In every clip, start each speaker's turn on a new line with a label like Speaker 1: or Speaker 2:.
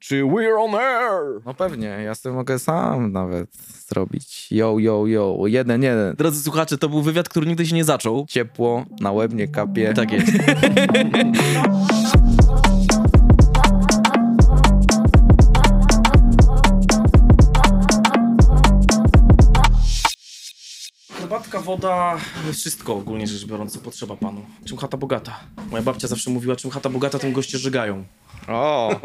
Speaker 1: czy we're on air.
Speaker 2: No pewnie, ja sobie mogę sam nawet zrobić. Yo, yo, yo, jeden, jeden.
Speaker 1: Drodzy słuchacze, to był wywiad, który nigdy się nie zaczął.
Speaker 2: Ciepło, na łeb nie kapie.
Speaker 1: Tak jest. Herbatka, woda, wszystko ogólnie rzecz biorąc, co potrzeba panu. Czym chata bogata? Moja babcia zawsze mówiła, czym chata bogata, tym goście żygają.
Speaker 2: O!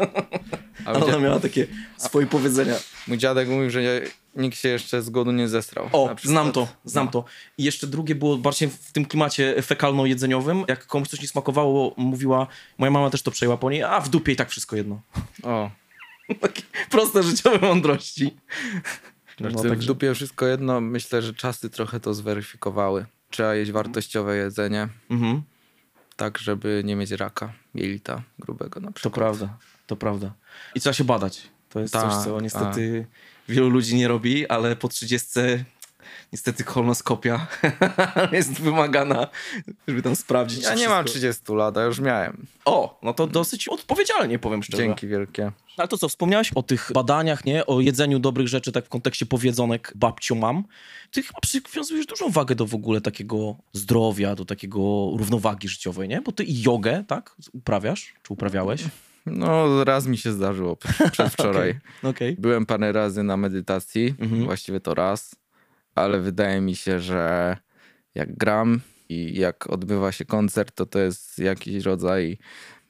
Speaker 2: A
Speaker 1: Ale ona miała takie swoje powiedzenia.
Speaker 2: mój dziadek mówił, że nie, nikt się jeszcze z głodu nie zesrał.
Speaker 1: O, znam to, znam to. I jeszcze drugie było bardziej w tym klimacie fekalno-jedzeniowym. Jak komuś coś nie smakowało, mówiła, moja mama też to przejęła po niej, a w dupie i tak wszystko jedno.
Speaker 2: O,
Speaker 1: Takie proste życiowe mądrości.
Speaker 2: no,
Speaker 1: No,
Speaker 2: w dupie wszystko jedno. Myślę, że czasy trochę to zweryfikowały. Trzeba jeść wartościowe jedzenie,
Speaker 1: Mhm,
Speaker 2: tak żeby nie mieć raka jelita grubego na
Speaker 1: to
Speaker 2: przykład.
Speaker 1: prawda, to prawda. I trzeba się badać. To jest
Speaker 2: Tak,
Speaker 1: coś, co niestety wielu ludzi nie robi, ale po 30 niestety kolonoskopia jest wymagana, żeby tam sprawdzić.
Speaker 2: Ja nie mam
Speaker 1: wszystko-
Speaker 2: 30 lat, a już miałem.
Speaker 1: O, no to dosyć odpowiedzialnie, powiem szczerze.
Speaker 2: Dzięki wielkie.
Speaker 1: Ale to co, wspomniałeś o tych badaniach, nie? O jedzeniu dobrych rzeczy, tak w kontekście powiedzonek babciu mam. Ty chyba przywiązujesz dużą wagę do w ogóle takiego zdrowia, do takiego równowagi życiowej, nie? Bo ty i jogę, tak? Uprawiasz? Czy uprawiałeś?
Speaker 2: No, raz mi się zdarzyło przedwczoraj.
Speaker 1: Okej.
Speaker 2: Byłem parę razy na medytacji,
Speaker 1: Mhm.
Speaker 2: właściwie to raz, ale wydaje mi się, że jak gram i jak odbywa się koncert, to to jest jakiś rodzaj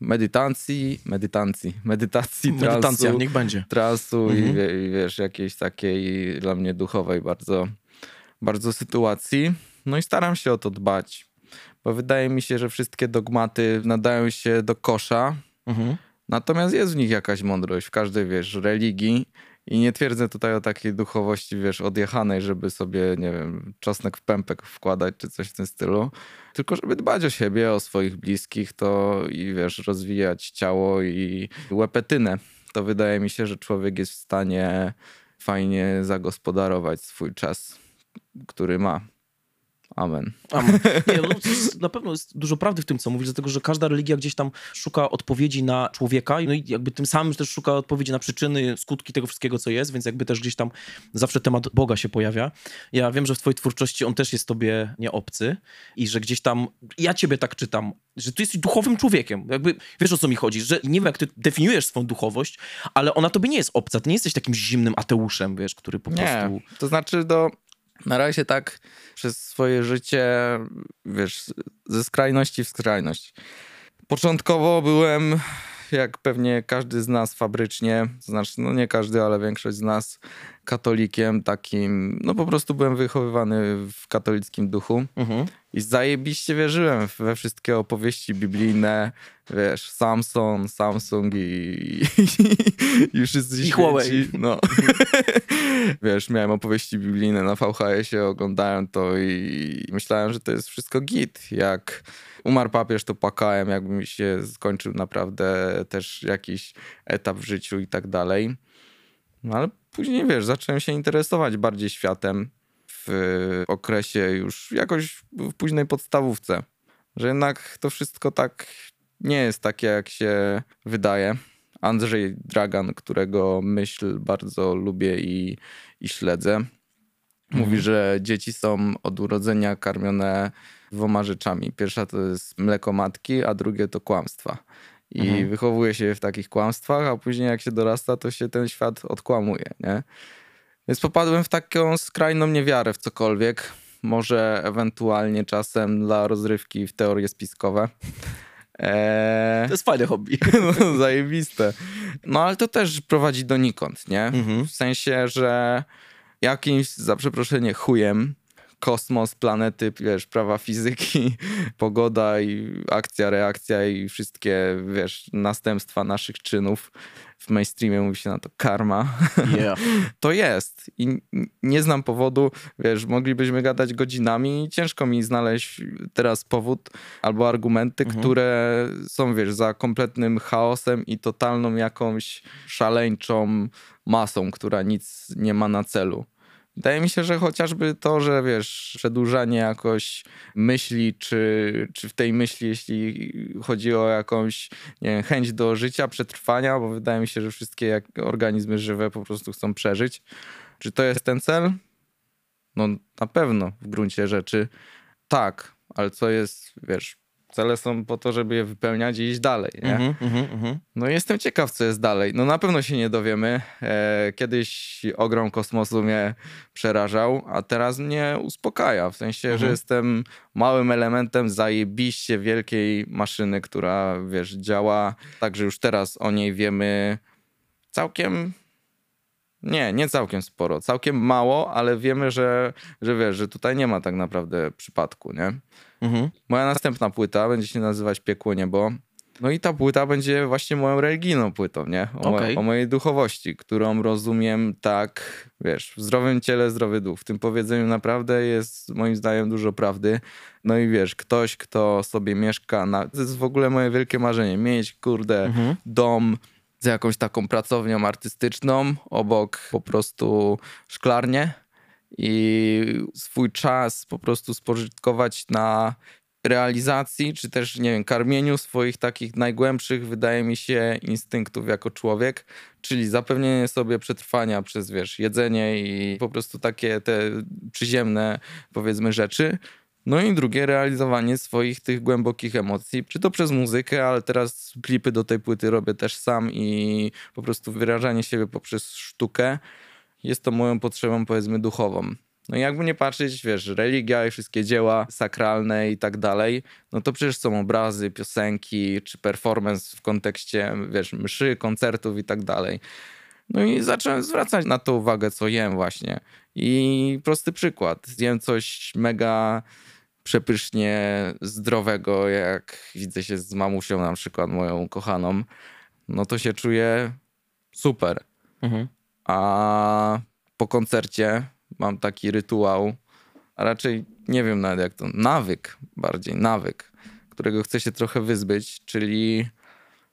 Speaker 2: medytacji, medytacji, medytacji,
Speaker 1: Medytacja,
Speaker 2: transu,
Speaker 1: niech będzie.
Speaker 2: transu i,
Speaker 1: Mhm.
Speaker 2: wie- i wiesz, jakiejś takiej dla mnie duchowej bardzo, bardzo sytuacji. No i staram się o to dbać, bo wydaje mi się, że wszystkie dogmaty nadają się do kosza,
Speaker 1: Mhm.
Speaker 2: Natomiast jest w nich jakaś mądrość, w każdej, wiesz, religii. I nie twierdzę tutaj o takiej duchowości, wiesz, odjechanej, żeby sobie, nie wiem, czosnek w pępek wkładać, czy coś w tym stylu. Tylko żeby dbać o siebie, o swoich bliskich, to i wiesz, rozwijać ciało i łepetynę. To wydaje mi się, że człowiek jest w stanie fajnie zagospodarować swój czas, który ma. Amen.
Speaker 1: Amen. Nie, no, na pewno jest dużo prawdy w tym, co mówisz, dlatego że każda religia gdzieś tam szuka odpowiedzi na człowieka no i jakby tym samym też szuka odpowiedzi na przyczyny, skutki tego wszystkiego, co jest, więc jakby też gdzieś tam zawsze temat Boga się pojawia. Ja wiem, że w twojej twórczości on też jest tobie nie obcy i że gdzieś tam, ja ciebie tak czytam, że ty jesteś duchowym człowiekiem. Jakby, wiesz o co mi chodzi, że nie wiem, jak ty definiujesz swoją duchowość, ale ona tobie nie jest obca. Ty nie jesteś takim zimnym ateuszem, wiesz, który po
Speaker 2: Nie,
Speaker 1: prostu...
Speaker 2: to znaczy do... Na razie tak przez swoje życie, wiesz, ze skrajności w skrajność. Początkowo byłem, jak pewnie każdy z nas fabrycznie, znaczy, no nie każdy, ale większość z nas, katolikiem takim, no po prostu byłem wychowywany w katolickim duchu
Speaker 1: Mhm.
Speaker 2: i zajebiście wierzyłem we wszystkie opowieści biblijne, wiesz, Samson, Samsung i, i, i wszyscy
Speaker 1: I Huawei.
Speaker 2: święci. No. wiesz, miałem opowieści biblijne na VHS-ie, oglądałem to i myślałem, że to jest wszystko git. Jak umarł papież, to płakałem, jakby mi się skończył naprawdę też jakiś etap w życiu i tak dalej. No ale później, wiesz, zacząłem się interesować bardziej światem w okresie już jakoś w późnej podstawówce. Że jednak to wszystko tak nie jest takie, jak się wydaje. Andrzej Dragan, którego myśl bardzo lubię i, i śledzę, mówi, że dzieci są od urodzenia karmione dwoma rzeczami. Pierwsza to jest mleko matki, a drugie to kłamstwa. I
Speaker 1: Mhm.
Speaker 2: wychowuje się w takich kłamstwach, a później jak się dorasta, to się ten świat odkłamuje, nie? Więc popadłem w taką skrajną niewiarę w cokolwiek. Może ewentualnie czasem dla rozrywki w teorie spiskowe. Eee,
Speaker 1: To jest fajne hobby.
Speaker 2: no, zajebiste. No ale to też prowadzi donikąd, nie?
Speaker 1: Mhm.
Speaker 2: W sensie, że jakimś, za przeproszenie, chujem kosmos, planety, wiesz, prawa fizyki, pogoda i akcja, reakcja i wszystkie, wiesz, następstwa naszych czynów. W mainstreamie mówi się na to karma.
Speaker 1: Yeah.
Speaker 2: To jest. I nie znam powodu, wiesz, moglibyśmy gadać godzinami i ciężko mi znaleźć teraz powód albo argumenty,
Speaker 1: Mhm.
Speaker 2: które są, wiesz, za kompletnym chaosem i totalną jakąś szaleńczą masą, która nic nie ma na celu. Wydaje mi się, że chociażby to, że wiesz, przedłużanie jakoś myśli, czy, czy w tej myśli, jeśli chodzi o jakąś nie wiem, chęć do życia, przetrwania, bo wydaje mi się, że wszystkie organizmy żywe po prostu chcą przeżyć. Czy to jest ten cel? No na pewno w gruncie rzeczy tak, ale co jest, wiesz, cele są po to, żeby je wypełniać i iść dalej, nie? Mm -hmm, mm -hmm. No jestem ciekaw, co jest dalej. No na pewno się nie dowiemy. E, kiedyś ogrom kosmosu mnie przerażał, a teraz mnie uspokaja. W sensie, mm -hmm. że mhm. jestem małym elementem zajebiście wielkiej maszyny, która, wiesz, działa tak, że już teraz o niej wiemy całkiem nie, nie całkiem sporo. Całkiem mało, ale wiemy, że, że wiesz, że tutaj nie ma tak naprawdę przypadku, nie? Mhm. Moja następna płyta będzie się nazywać Piekło Niebo. No i ta płyta będzie właśnie moją religijną płytą, nie? O, okay. o, mojej duchowości, którą rozumiem tak, wiesz, w zdrowym ciele, zdrowy duch. W tym powiedzeniu naprawdę jest moim zdaniem dużo prawdy. No i wiesz, ktoś, kto sobie mieszka, na... to jest w ogóle moje wielkie marzenie, mieć, kurde, mhm. dom, z jakąś taką pracownią artystyczną, obok po prostu szklarnię i swój czas po prostu spożytkować na realizacji, czy też, nie wiem, karmieniu swoich takich najgłębszych, wydaje mi się, instynktów jako człowiek, czyli zapewnienie sobie przetrwania przez, wiesz, jedzenie i po prostu takie te przyziemne, powiedzmy, rzeczy. No i drugie, realizowanie swoich tych głębokich emocji, czy to przez muzykę, ale teraz klipy do tej płyty robię też sam i po prostu wyrażanie siebie poprzez sztukę jest to moją potrzebą, powiedzmy, duchową. No i jakby nie patrzeć, wiesz, religia i wszystkie dzieła sakralne i tak dalej, no to przecież są obrazy, piosenki, czy performance w kontekście, wiesz, mszy, koncertów i tak dalej. No i zacząłem zwracać na to uwagę, co jem właśnie. I prosty przykład. Zjem coś mega przepysznie zdrowego, jak widzę się z mamusią na przykład, moją kochaną, no to się czuję super. Mhm. A po koncercie mam taki rytuał, a raczej nie wiem nawet jak to, nawyk bardziej, nawyk, którego chcę się trochę wyzbyć, czyli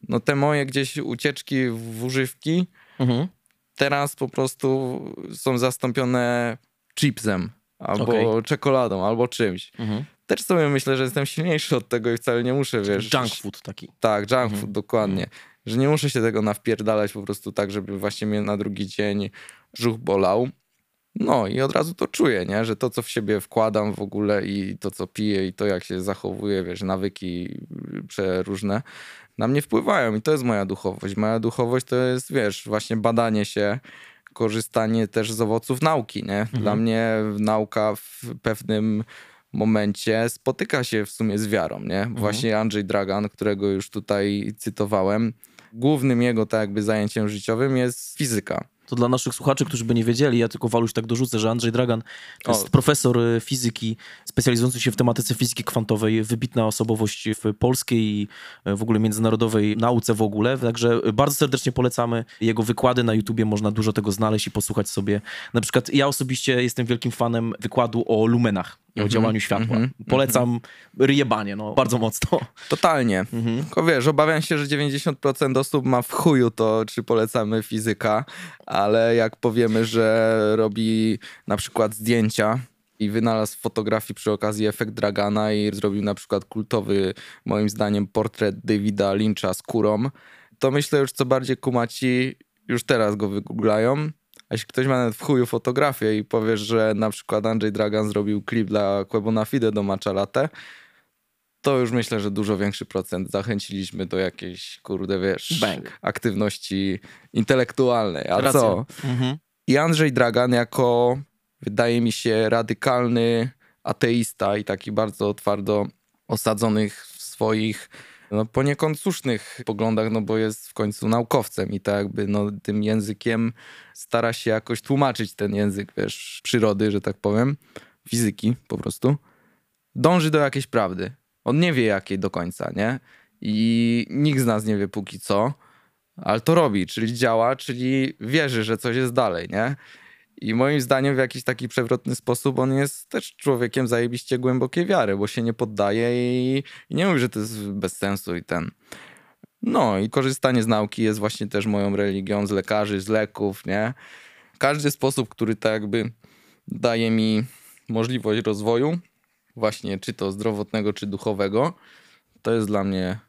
Speaker 2: no te moje gdzieś ucieczki w używki mhm. teraz po prostu są zastąpione chipsem albo okay. czekoladą, albo czymś. Mhm. Też sobie myślę, że jestem silniejszy od tego i wcale nie muszę, wiesz...
Speaker 1: Junk food taki.
Speaker 2: Tak, junk mhm. food, dokładnie. Mhm. Że nie muszę się tego nawpierdalać po prostu tak, żeby właśnie mnie na drugi dzień brzuch bolał. No i od razu to czuję, nie? że to, co w siebie wkładam w ogóle i to, co piję i to, jak się zachowuję, wiesz, nawyki przeróżne, na mnie wpływają i to jest moja duchowość. Moja duchowość to jest, wiesz, właśnie badanie się, korzystanie też z owoców nauki, nie? Mhm. Dla mnie nauka w pewnym momencie spotyka się w sumie z wiarą, nie? Mhm. Właśnie Andrzej Dragan, którego już tutaj cytowałem, głównym jego tak jakby zajęciem życiowym jest fizyka.
Speaker 1: To dla naszych słuchaczy, którzy by nie wiedzieli, ja tylko Waluś tak dorzucę, że Andrzej Dragan to jest o. profesor y, fizyki specjalizujący się w tematyce fizyki kwantowej, wybitna osobowość w polskiej i y, w ogóle międzynarodowej nauce w ogóle, także bardzo serdecznie polecamy jego wykłady na YouTubie, można dużo tego znaleźć i posłuchać sobie. Na przykład ja osobiście jestem wielkim fanem wykładu o lumenach o -hmm, działaniu światła. Mm -hmm, Polecam ryjebanie, no, bardzo mocno.
Speaker 2: Totalnie. Mhm. Tylko wiesz, obawiam się, że 90% osób ma w chuju to, czy polecamy fizyka, ale jak powiemy, że robi na przykład zdjęcia i wynalazł fotografii przy okazji efekt Dragana i zrobił na przykład kultowy, moim zdaniem, portret Davida Lyncha z kurą, to myślę już co bardziej kumaci już teraz go wygooglają a jeśli ktoś ma nawet w chuju fotografię i powiesz, że na przykład Andrzej Dragan zrobił klip dla Quebona Fide do Matcha Latte, to już myślę, że dużo większy procent zachęciliśmy do jakiejś, kurde, wiesz, Bang. aktywności intelektualnej. A Racja. co? Mhm. I Andrzej Dragan jako, wydaje mi się, radykalny ateista i taki bardzo twardo osadzonych w swoich no, poniekąd słusznych poglądach, no bo jest w końcu naukowcem i tak jakby no, tym językiem stara się jakoś tłumaczyć ten język, wiesz, przyrody, że tak powiem, fizyki po prostu. Dąży do jakiejś prawdy. On nie wie jakiej do końca, nie? I nikt z nas nie wie póki co, ale to robi, czyli działa, czyli wierzy, że coś jest dalej, nie? I moim zdaniem w jakiś taki przewrotny sposób on jest też człowiekiem zajebiście głębokiej wiary, bo się nie poddaje i, i nie mówi, że to jest bez sensu i ten. No i korzystanie z nauki jest właśnie też moją religią, z lekarzy, z leków, nie? Każdy sposób, który tak jakby daje mi możliwość rozwoju, właśnie czy to zdrowotnego, czy duchowego, to jest dla mnie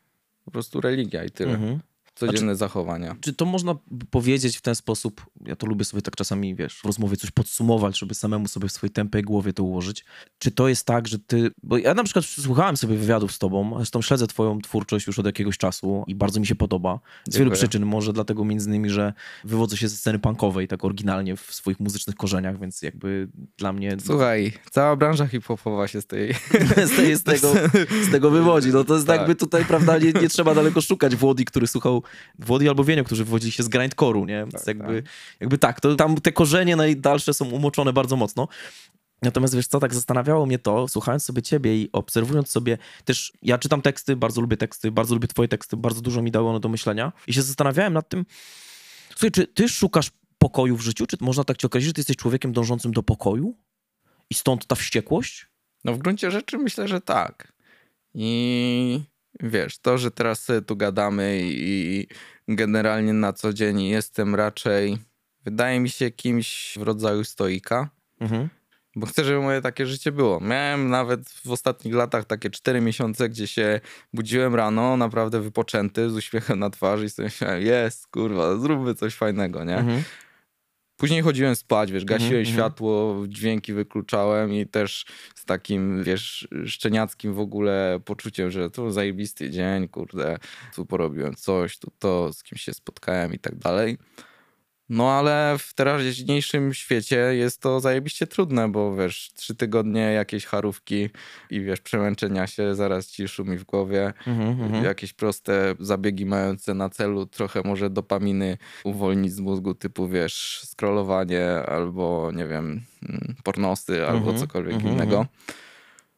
Speaker 2: po prostu religia i tyle. Mhm codzienne zachowania.
Speaker 1: Czy to można powiedzieć w ten sposób, ja to lubię sobie tak czasami, wiesz, w rozmowie coś podsumować, żeby samemu sobie w swojej tępej głowie to ułożyć. Czy to jest tak, że ty, bo ja na przykład słuchałem sobie wywiadów z tobą, zresztą śledzę twoją twórczość już od jakiegoś czasu i bardzo mi się podoba. Z Dziękuję. wielu przyczyn, może dlatego między innymi, że wywodzę się ze sceny punkowej tak oryginalnie w swoich muzycznych korzeniach, więc jakby dla mnie...
Speaker 2: Słuchaj, cała branża hip-hopowa się z tej...
Speaker 1: z, tej, z, tego, z tego wywodzi. No to jest tak. jakby tutaj, prawda, nie, nie trzeba daleko szukać Włodi, który słuchał Włody albo Wienio, którzy wywodzili się z grindcore'u, nie? Tak, jakby, tak. jakby tak, to tam te korzenie najdalsze są umoczone bardzo mocno. Natomiast wiesz co, tak zastanawiało mnie to, słuchając sobie ciebie i obserwując sobie też, ja czytam teksty, bardzo lubię teksty, bardzo lubię twoje teksty, bardzo dużo mi dało one do myślenia i się zastanawiałem nad tym, słuchaj, czy ty szukasz pokoju w życiu? Czy można tak ci określić, że ty jesteś człowiekiem dążącym do pokoju? I stąd ta wściekłość?
Speaker 2: No w gruncie rzeczy myślę, że tak. I wiesz, to, że teraz tu gadamy i generalnie na co dzień jestem raczej, wydaje mi się, kimś w rodzaju stoika. Mhm. Bo chcę, żeby moje takie życie było. Miałem nawet w ostatnich latach takie cztery miesiące, gdzie się budziłem rano, naprawdę wypoczęty, z uśmiechem na twarzy i sobie myślałem, jest, kurwa, zróbmy coś fajnego, nie? Mhm. Później chodziłem spać, wiesz, gasiłem mm -hmm. światło, dźwięki wykluczałem i też z takim, wiesz, szczeniackim w ogóle poczuciem, że to zajebisty dzień, kurde, tu porobiłem coś, tu to, z kim się spotkałem i tak dalej. No ale w teraźniejszym świecie jest to zajebiście trudne, bo wiesz, trzy tygodnie jakieś charówki i wiesz, przemęczenia się, zaraz ci szumi w głowie, mm -hmm. jakieś proste zabiegi mające na celu trochę może dopaminy uwolnić z mózgu typu wiesz, scrollowanie albo nie wiem, mm, pornosy mm -hmm. albo mhm, cokolwiek mm -hmm. innego.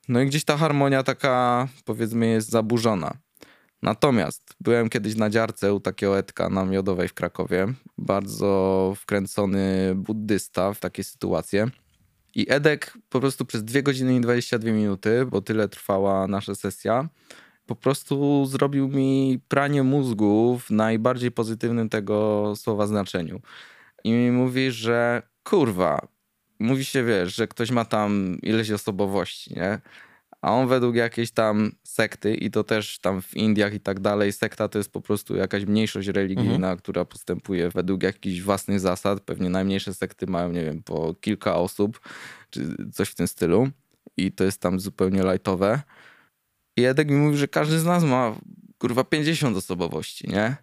Speaker 2: No i gdzieś ta harmonia taka powiedzmy jest zaburzona. Natomiast byłem kiedyś na dziarce u takiego Edka na Miodowej w Krakowie. Bardzo wkręcony buddysta w takie sytuacje. I Edek po prostu przez 2 godziny i 22 minuty, bo tyle trwała nasza sesja, po prostu zrobił mi pranie mózgu w najbardziej pozytywnym tego słowa znaczeniu. I mi mówi, że kurwa, mówi się, wiesz, że ktoś ma tam ileś osobowości, nie? A on według jakiejś tam sekty i to też tam w Indiach i tak dalej, sekta to jest po prostu jakaś mniejszość religijna, mhm. która postępuje według jakichś własnych zasad. Pewnie najmniejsze sekty mają, nie wiem, po kilka osób, czy coś w tym stylu. I to jest tam zupełnie lightowe. I Edek mi mówi, że każdy z nas ma kurwa 50 osobowości, nie?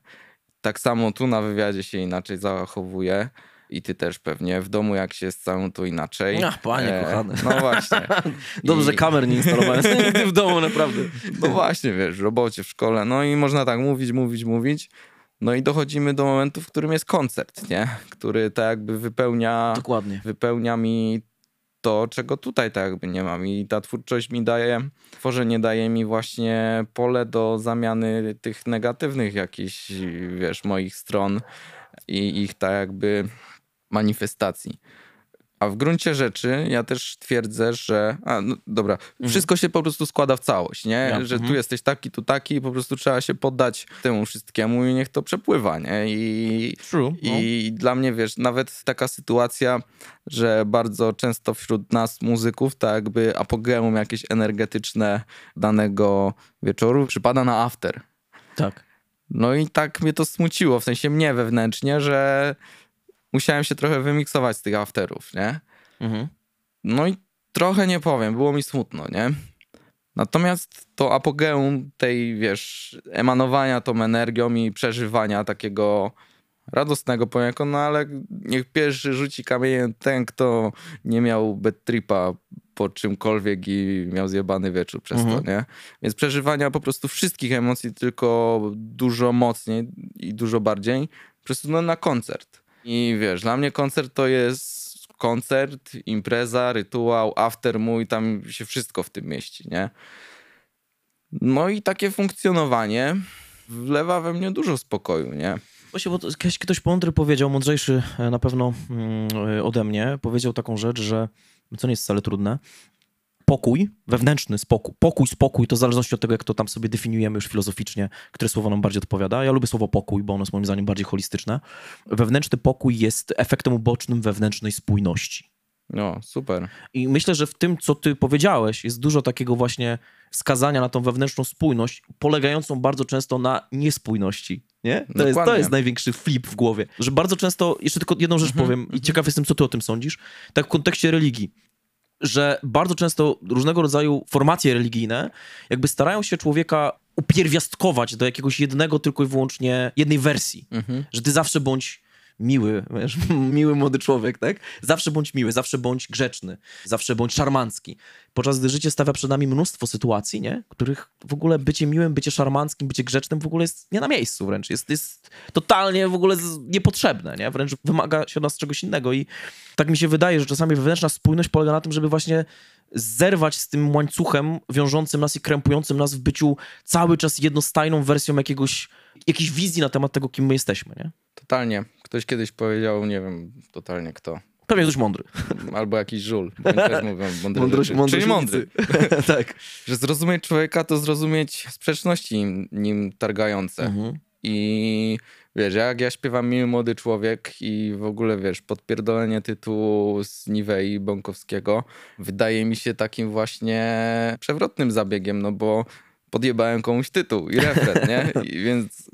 Speaker 2: Tak samo tu na wywiadzie się inaczej zachowuje i ty też pewnie w domu jak się jest całą to inaczej.
Speaker 1: Ach, panie e, kochany.
Speaker 2: No właśnie.
Speaker 1: Dobrze, I... kamer nie instalowałem w domu, naprawdę.
Speaker 2: No właśnie, wiesz, w robocie, w szkole, no i można tak mówić, mówić, mówić. No i dochodzimy do momentu, w którym jest koncert, nie? Który tak jakby wypełnia,
Speaker 1: Dokładnie.
Speaker 2: wypełnia mi to, czego tutaj tak jakby nie mam. I ta twórczość mi daje, tworzenie daje mi właśnie pole do zamiany tych negatywnych jakichś, wiesz, moich stron i ich tak jakby manifestacji. A w gruncie rzeczy ja też twierdzę, że. A, no, dobra, mhm. wszystko się po prostu składa w całość, nie? Ja. Że mhm. tu jesteś taki, tu taki, i po prostu trzeba się poddać temu wszystkiemu i niech to przepływa, nie? I,
Speaker 1: True.
Speaker 2: I no. dla mnie, wiesz, nawet taka sytuacja, że bardzo często wśród nas, muzyków, tak jakby apogeum jakieś energetyczne danego wieczoru przypada na after.
Speaker 1: Tak.
Speaker 2: No i tak mnie to smuciło, w sensie mnie wewnętrznie, że musiałem się trochę wymiksować z tych afterów, nie? Mhm. No i trochę nie powiem, było mi smutno, nie? Natomiast to apogeum tej, wiesz, emanowania tą energią i przeżywania takiego radosnego poniekąd, no ale niech pierwszy rzuci kamieniem ten, kto nie miał bad tripa po czymkolwiek i miał zjebany wieczór przez mhm. to, nie? Więc przeżywania po prostu wszystkich emocji, tylko dużo mocniej i dużo bardziej, po prostu no, na koncert. I wiesz, dla mnie koncert to jest koncert, impreza, rytuał, after mój, tam się wszystko w tym mieści, nie? No i takie funkcjonowanie wlewa we mnie dużo spokoju, nie?
Speaker 1: Właśnie, bo ktoś, mądry powiedział, mądrzejszy e, na pewno mm, ode mnie, powiedział taką rzecz, że co nie jest wcale trudne, pokój, wewnętrzny spokój, pokój, spokój, to w zależności od tego, jak to tam sobie definiujemy już filozoficznie, które słowo nam bardziej odpowiada. Ja lubię słowo pokój, bo ono jest moim zdaniem bardziej holistyczne. Wewnętrzny pokój jest efektem ubocznym wewnętrznej spójności.
Speaker 2: No, super.
Speaker 1: I myślę, że w tym, co ty powiedziałeś, jest dużo takiego właśnie wskazania na tą wewnętrzną spójność, polegającą bardzo często na niespójności. Nie? To, jest, to jest największy flip w głowie. Że bardzo często, jeszcze tylko jedną rzecz mhm, powiem i mhm. ciekaw jestem, co ty o tym sądzisz, tak w kontekście religii że bardzo często różnego rodzaju formacje religijne jakby starają się człowieka upierwiastkować do jakiegoś jednego tylko i wyłącznie jednej wersji. Mhm. Że ty zawsze bądź miły, wiesz, miły młody człowiek, tak? Zawsze bądź miły, zawsze bądź grzeczny, zawsze bądź szarmancki. Podczas gdy życie stawia przed nami mnóstwo sytuacji, nie? których w ogóle bycie miłym, bycie szarmanckim, bycie grzecznym w ogóle jest nie na miejscu wręcz. Jest, jest totalnie w ogóle niepotrzebne, nie? Wręcz wymaga się od nas czegoś innego i tak mi się wydaje, że czasami wewnętrzna spójność polega na tym, żeby właśnie zerwać z tym łańcuchem wiążącym nas i krępującym nas w byciu cały czas jednostajną wersją jakiegoś, jakiejś wizji na temat tego, kim my jesteśmy, nie?
Speaker 2: Totalnie. Ktoś kiedyś powiedział, nie wiem totalnie kto.
Speaker 1: Pewnie ktoś mądry.
Speaker 2: Albo jakiś żul. też mówią
Speaker 1: mądrość,
Speaker 2: rzeczy.
Speaker 1: Mądrość
Speaker 2: Czyli mądry. tak. Że zrozumieć człowieka to zrozumieć sprzeczności nim targające. Mhm. I wiesz, jak ja śpiewam Miły Młody Człowiek i w ogóle, wiesz, podpierdolenie tytułu z Niwei Bąkowskiego wydaje mi się takim właśnie przewrotnym zabiegiem, no bo podjebałem komuś tytuł i refren, nie? I więc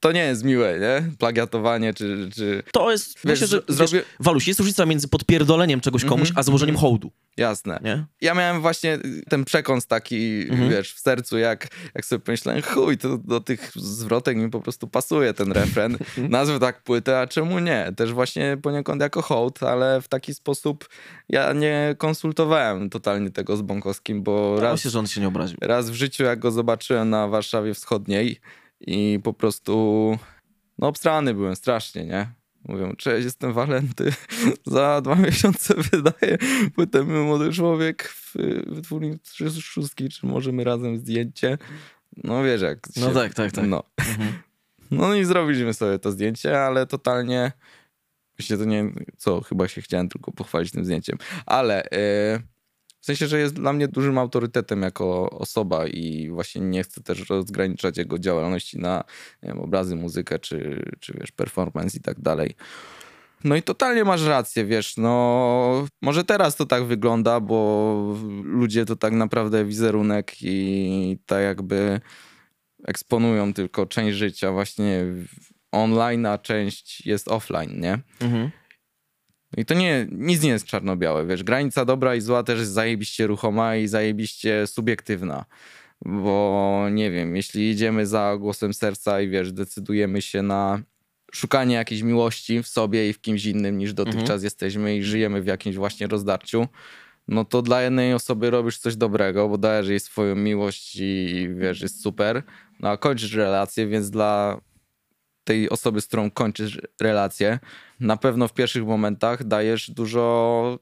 Speaker 2: to nie jest miłe, nie? Plagiatowanie czy... czy
Speaker 1: to jest, wiesz, myślę, że zrobię... wiesz, Waluś, jest różnica między podpierdoleniem czegoś komuś, mm -hmm. a złożeniem hołdu.
Speaker 2: Jasne. Nie? Ja miałem właśnie ten przekąs taki, mhm. wiesz, w sercu, jak, jak sobie pomyślałem, chuj, to do tych zwrotek mi po prostu pasuje ten refren. Mhm. Nazwę tak płytę, a czemu nie? Też właśnie poniekąd jako hołd, ale w taki sposób ja nie konsultowałem totalnie tego z Bąkowskim, bo
Speaker 1: raz, się, że on się nie obraził.
Speaker 2: raz w życiu, jak go zobaczyłem na Warszawie Wschodniej i po prostu, no obstrany byłem strasznie, nie? Mówią, cześć, jestem Walenty. Za dwa miesiące wydaję płytę Młody Człowiek w wytwórni szóstki, czy możemy razem zdjęcie. No wiesz jak.
Speaker 1: No się, no tak, tak, tak.
Speaker 2: No. Mhm. no i zrobiliśmy sobie to zdjęcie, ale totalnie... Myślę, to nie... Co, chyba się chciałem tylko pochwalić tym zdjęciem. Ale... Yy w sensie, że jest dla mnie dużym autorytetem jako osoba i właśnie nie chcę też rozgraniczać jego działalności na wiem, obrazy, muzykę czy, czy wiesz, performance i tak dalej. No i totalnie masz rację, wiesz, no może teraz to tak wygląda, bo ludzie to tak naprawdę wizerunek i tak jakby eksponują tylko część życia właśnie online, a część jest offline, nie? Mhm. I to nie, nic nie jest czarno-białe, wiesz, granica dobra i zła też jest zajebiście ruchoma i zajebiście subiektywna. Bo nie wiem, jeśli idziemy za głosem serca i wiesz, decydujemy się na szukanie jakiejś miłości w sobie i w kimś innym niż dotychczas mhm. jesteśmy i żyjemy w jakimś właśnie rozdarciu, no to dla jednej osoby robisz coś dobrego, bo dajesz jej swoją miłość i wiesz, jest super, no a kończysz relację, więc dla tej osoby, z którą kończysz relację, na pewno w pierwszych momentach dajesz dużo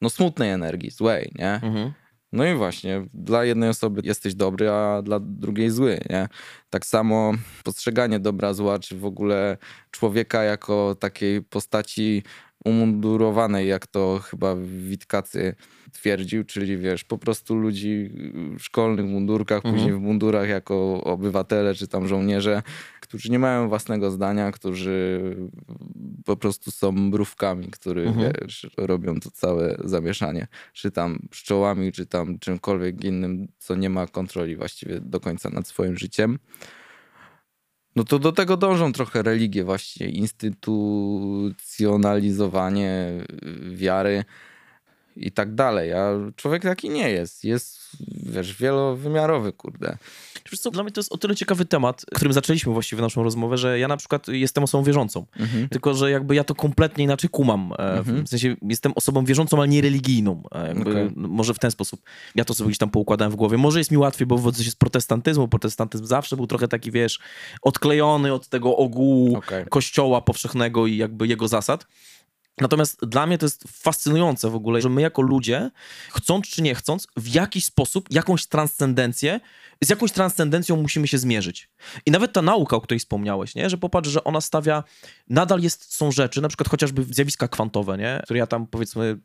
Speaker 2: no, smutnej energii, złej, nie? Mhm. No i właśnie, dla jednej osoby jesteś dobry, a dla drugiej zły, nie? Tak samo postrzeganie dobra, zła, czy w ogóle człowieka jako takiej postaci umundurowanej, jak to chyba Witkacy twierdził, czyli wiesz, po prostu ludzi w szkolnych mundurkach, mhm. później w mundurach jako obywatele czy tam żołnierze, którzy nie mają własnego zdania, którzy po prostu są mrówkami, które mhm. wiesz, robią to całe zamieszanie. Czy tam pszczołami, czy tam czymkolwiek innym, co nie ma kontroli właściwie do końca nad swoim życiem. No to do tego dążą trochę religie, właśnie instytucjonalizowanie wiary i tak dalej. A człowiek taki nie jest. Jest, wiesz, wielowymiarowy, kurde.
Speaker 1: Wiesz co, dla mnie to jest o tyle ciekawy temat, którym zaczęliśmy właściwie naszą rozmowę, że ja na przykład jestem osobą wierzącą. Mhm. Tylko, że jakby ja to kompletnie inaczej kumam. E, mhm. W sensie jestem osobą wierzącą, ale nie religijną. E, jakby, okay. Może w ten sposób. Ja to sobie gdzieś tam poukładałem w głowie. Może jest mi łatwiej, bo wywodzę się z protestantyzmu. Protestantyzm zawsze był trochę taki, wiesz, odklejony od tego ogółu okay. kościoła powszechnego i jakby jego zasad. Natomiast dla mnie to jest fascynujące w ogóle, że my jako ludzie, chcąc czy nie chcąc, w jakiś sposób jakąś transcendencję, z jakąś transcendencją musimy się zmierzyć. I nawet ta nauka, o której wspomniałeś, nie? że popatrz, że ona stawia, nadal jest, są rzeczy, na przykład chociażby zjawiska kwantowe, nie? które ja tam powiedzmy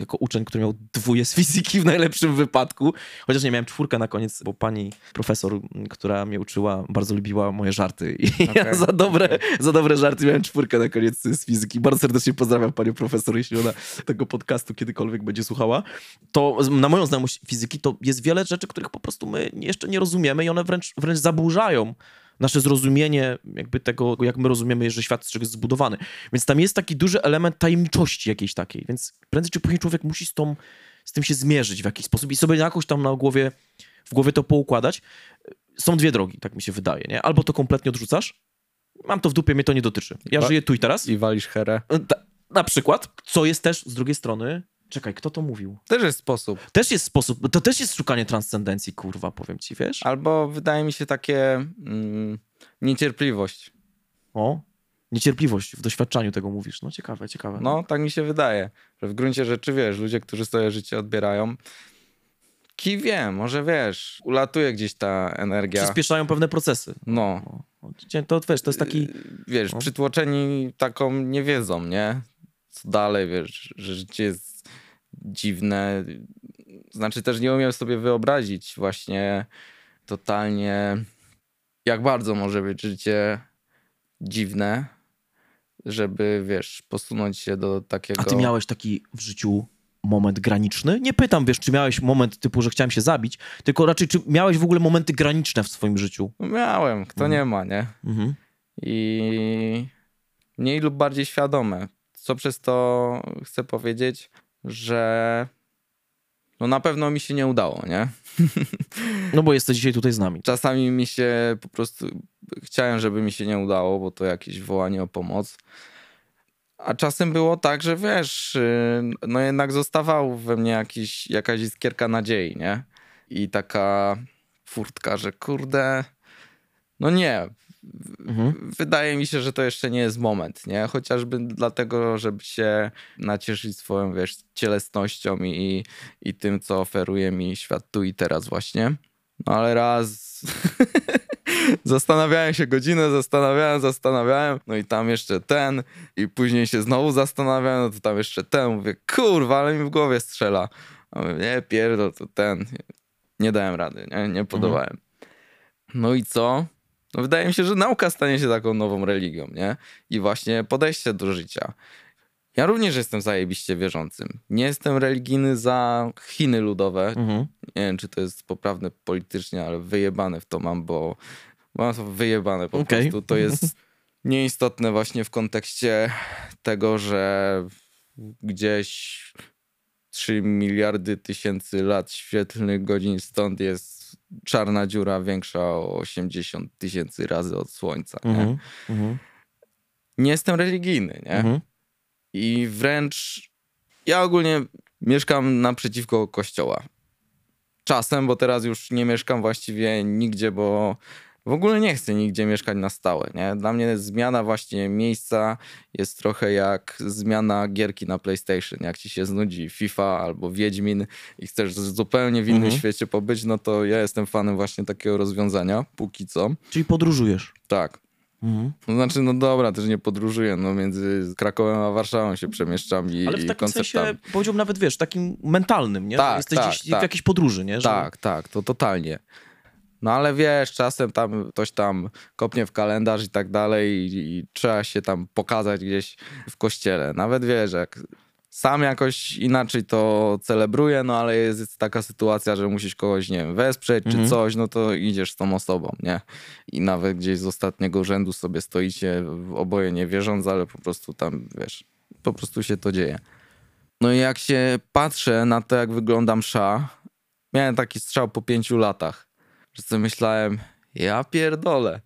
Speaker 1: jako uczeń, który miał dwóje z fizyki w najlepszym wypadku, chociaż nie miałem czwórkę na koniec, bo pani profesor, która mnie uczyła, bardzo lubiła moje żarty i okay. ja za dobre, za dobre żarty miałem czwórkę na koniec z fizyki. Bardzo serdecznie pozdrawiam panią profesor, jeśli ona tego podcastu kiedykolwiek będzie słuchała. To na moją znajomość fizyki to jest wiele rzeczy, których po prostu my jeszcze nie rozumiemy i one wręcz, wręcz zaburzają nasze zrozumienie jakby tego, jak my rozumiemy, że świat z czegoś jest zbudowany. Więc tam jest taki duży element tajemniczości jakiejś takiej, więc prędzej czy później człowiek musi z, tą, z tym się zmierzyć w jakiś sposób i sobie jakoś tam na głowie, w głowie to poukładać. Są dwie drogi, tak mi się wydaje, nie? Albo to kompletnie odrzucasz, mam to w dupie, mnie to nie dotyczy. Ja żyję tu i teraz.
Speaker 2: I walisz herę.
Speaker 1: Na przykład, co jest też z drugiej strony Czekaj, kto to mówił?
Speaker 2: Też jest sposób.
Speaker 1: Też jest sposób. To też jest szukanie transcendencji, kurwa, powiem ci, wiesz?
Speaker 2: Albo wydaje mi się takie mm, niecierpliwość.
Speaker 1: O, niecierpliwość w doświadczaniu tego mówisz. No ciekawe, ciekawe.
Speaker 2: No, tak mi się wydaje, że w gruncie rzeczy, wiesz, ludzie, którzy swoje życie odbierają, ki wie, może wiesz, ulatuje gdzieś ta energia.
Speaker 1: Przyspieszają pewne procesy.
Speaker 2: No.
Speaker 1: To wiesz, to jest taki...
Speaker 2: Wiesz, no. przytłoczeni taką niewiedzą, nie? Co dalej, wiesz, że życie jest dziwne. Znaczy też nie umiem sobie wyobrazić właśnie totalnie, jak bardzo może być życie dziwne, żeby, wiesz, posunąć się do takiego...
Speaker 1: A ty miałeś taki w życiu moment graniczny? Nie pytam, wiesz, czy miałeś moment typu, że chciałem się zabić, tylko raczej, czy miałeś w ogóle momenty graniczne w swoim życiu?
Speaker 2: Miałem, kto mhm. nie ma, nie? Mhm. I mniej lub bardziej świadome. Co przez to chcę powiedzieć? Że no na pewno mi się nie udało, nie?
Speaker 1: No bo jesteś dzisiaj tutaj z nami.
Speaker 2: Czasami mi się po prostu chciałem, żeby mi się nie udało, bo to jakieś wołanie o pomoc. A czasem było tak, że wiesz, y, no jednak zostawał we mnie jakiś, jakaś iskierka nadziei, nie? I taka furtka, że kurde, no nie, Mhm. Wydaje mi się, że to jeszcze nie jest moment, nie? Chociażby dlatego, żeby się nacieszyć swoją, wiesz, cielesnością i, i tym, co oferuje mi świat tu i teraz właśnie. No ale raz zastanawiałem się godzinę, zastanawiałem, zastanawiałem, no i tam jeszcze ten i później się znowu zastanawiałem, no to tam jeszcze ten. Mówię, kurwa, ale mi w głowie strzela. A mówię, nie, pierdol, to ten. Nie dałem rady, nie, nie podobałem. Mhm. No i co? No wydaje mi się, że nauka stanie się taką nową religią, nie? I właśnie podejście do życia. Ja również jestem zajebiście wierzącym. Nie jestem religijny za Chiny ludowe. Mhm. Nie wiem, czy to jest poprawne politycznie, ale wyjebane w to mam, bo mam to wyjebane po okay. prostu. To jest nieistotne właśnie w kontekście tego, że gdzieś 3 miliardy tysięcy lat świetlnych godzin stąd jest czarna dziura większa o 80 tysięcy razy od Słońca. Nie? Mm -hmm. nie jestem religijny, nie? -hmm. I wręcz ja ogólnie mieszkam naprzeciwko kościoła. Czasem, bo teraz już nie mieszkam właściwie nigdzie, bo w ogóle nie chcę nigdzie mieszkać na stałe. Nie? Dla mnie zmiana właśnie miejsca jest trochę jak zmiana gierki na PlayStation. Jak ci się znudzi FIFA albo Wiedźmin i chcesz zupełnie w innym mhm. świecie pobyć, no to ja jestem fanem właśnie takiego rozwiązania, póki co.
Speaker 1: Czyli podróżujesz?
Speaker 2: Tak. Mhm. No znaczy, no dobra, też nie podróżuję, no między Krakowem a Warszawą się przemieszczam i
Speaker 1: Ale w takim sensie, powiedziałbym nawet, wiesz, takim mentalnym, nie?
Speaker 2: Tak,
Speaker 1: Jesteś
Speaker 2: tak,
Speaker 1: gdzieś
Speaker 2: tak.
Speaker 1: w jakiejś podróży, nie?
Speaker 2: Że... Tak, tak, to totalnie. No ale wiesz, czasem tam ktoś tam kopnie w kalendarz i tak dalej i, i trzeba się tam pokazać gdzieś w kościele. Nawet wiesz, jak sam jakoś inaczej to celebruję, no ale jest, jest taka sytuacja, że musisz kogoś, nie wiem, wesprzeć mhm. czy coś, no to idziesz z tą osobą, nie? I nawet gdzieś z ostatniego rzędu sobie stoicie, oboje nie wierząc, ale po prostu tam, wiesz, po prostu się to dzieje. No i jak się patrzę na to, jak wygląda msza, miałem taki strzał po pięciu latach że sobie myślałem, ja pierdolę.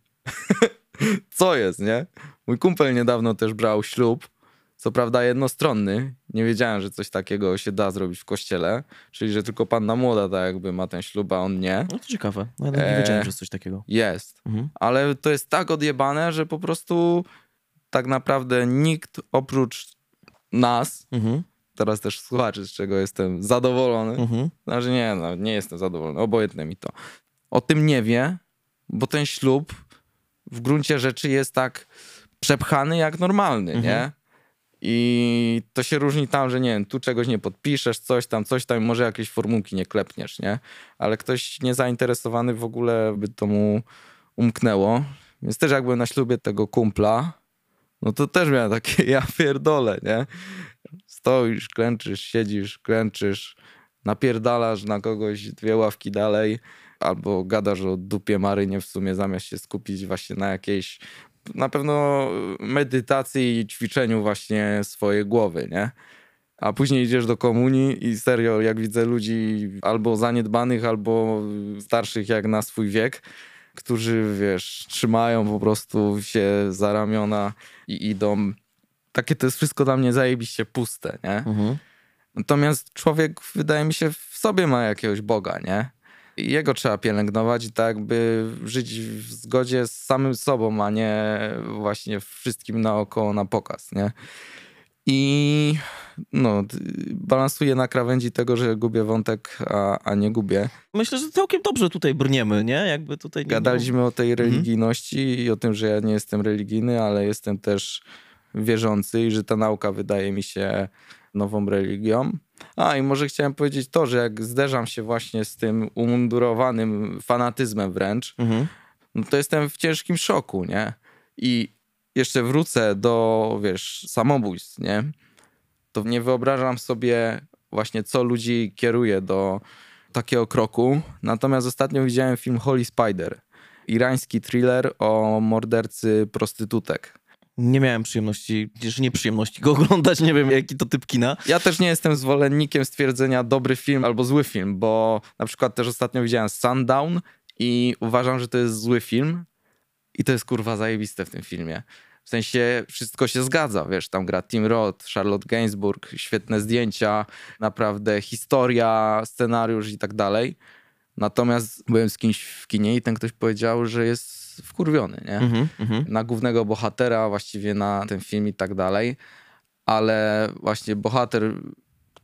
Speaker 2: Co jest, nie? Mój kumpel niedawno też brał ślub, co prawda jednostronny. Nie wiedziałem, że coś takiego się da zrobić w kościele, czyli że tylko panna młoda tak jakby ma ten ślub, a on nie.
Speaker 1: No to ciekawe. No, ja nie wiedziałem, że jest coś takiego.
Speaker 2: Jest. Mhm. Ale to jest tak odjebane, że po prostu tak naprawdę nikt oprócz nas, mhm. teraz też słuchaczy, z czego jestem zadowolony, mhm. znaczy nie, no, nie jestem zadowolony, obojętne mi to o tym nie wie, bo ten ślub w gruncie rzeczy jest tak przepchany jak normalny, mhm. nie? I to się różni tam, że nie wiem, tu czegoś nie podpiszesz, coś tam, coś tam, może jakieś formułki nie klepniesz, nie? Ale ktoś niezainteresowany w ogóle by to mu umknęło. Więc też jak byłem na ślubie tego kumpla, no to też miałem takie, ja pierdolę, nie? Stoisz, klęczysz, siedzisz, klęczysz, napierdalasz na kogoś dwie ławki dalej, albo gadasz o dupie Marynie w sumie, zamiast się skupić właśnie na jakiejś na pewno medytacji i ćwiczeniu właśnie swojej głowy, nie? A później idziesz do komunii i serio, jak widzę ludzi albo zaniedbanych, albo starszych jak na swój wiek, którzy, wiesz, trzymają po prostu się za ramiona i idą. Takie to jest wszystko dla mnie zajebiście puste, nie? Mhm. Natomiast człowiek, wydaje mi się, w sobie ma jakiegoś Boga, nie? Jego trzeba pielęgnować i tak by żyć w zgodzie z samym sobą, a nie właśnie wszystkim naokoło na pokaz, nie? I no, balansuję na krawędzi tego, że gubię wątek, a, a nie gubię.
Speaker 1: Myślę, że całkiem dobrze tutaj brniemy, nie? Jakby tutaj nie
Speaker 2: Gadaliśmy było... o tej mhm. religijności mhm. i o tym, że ja nie jestem religijny, ale jestem też wierzący i że ta nauka wydaje mi się nową religią. A i może chciałem powiedzieć to, że jak zderzam się właśnie z tym umundurowanym fanatyzmem wręcz, mhm. no to jestem w ciężkim szoku, nie? I jeszcze wrócę do, wiesz, samobójstw, nie? To nie wyobrażam sobie właśnie, co ludzi kieruje do takiego kroku. Natomiast ostatnio widziałem film Holy Spider. Irański thriller o mordercy prostytutek
Speaker 1: nie miałem przyjemności, gdzieś nieprzyjemności go oglądać, nie wiem jaki to typ kina.
Speaker 2: Ja też nie jestem zwolennikiem stwierdzenia dobry film albo zły film, bo na przykład też ostatnio widziałem Sundown i uważam, że to jest zły film i to jest kurwa zajebiste w tym filmie. W sensie wszystko się zgadza, wiesz, tam gra Tim Roth, Charlotte Gainsbourg, świetne zdjęcia, naprawdę historia, scenariusz i tak dalej. Natomiast byłem z kimś w kinie i ten ktoś powiedział, że jest wkurwiony, nie? Mm -hmm. Na głównego bohatera, właściwie na ten film i tak dalej. Ale właśnie bohater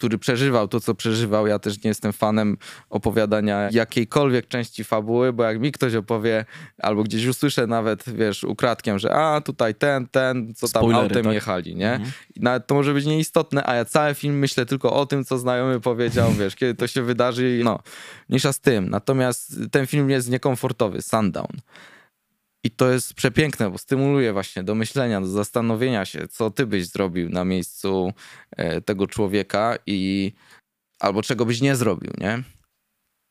Speaker 2: który przeżywał to, co przeżywał. Ja też nie jestem fanem opowiadania jakiejkolwiek części fabuły, bo jak mi ktoś opowie, albo gdzieś usłyszę nawet, wiesz, ukradkiem, że a, tutaj ten, ten, co tam Spoilery, autem tak? jechali, nie? Mhm. I nawet to może być nieistotne, a ja cały film myślę tylko o tym, co znajomy powiedział, wiesz, kiedy to się wydarzy, no, mniejsza z tym. Natomiast ten film jest niekomfortowy, Sundown. I to jest przepiękne, bo stymuluje właśnie do myślenia, do zastanowienia się, co ty byś zrobił na miejscu e, tego człowieka i albo czego byś nie zrobił, nie?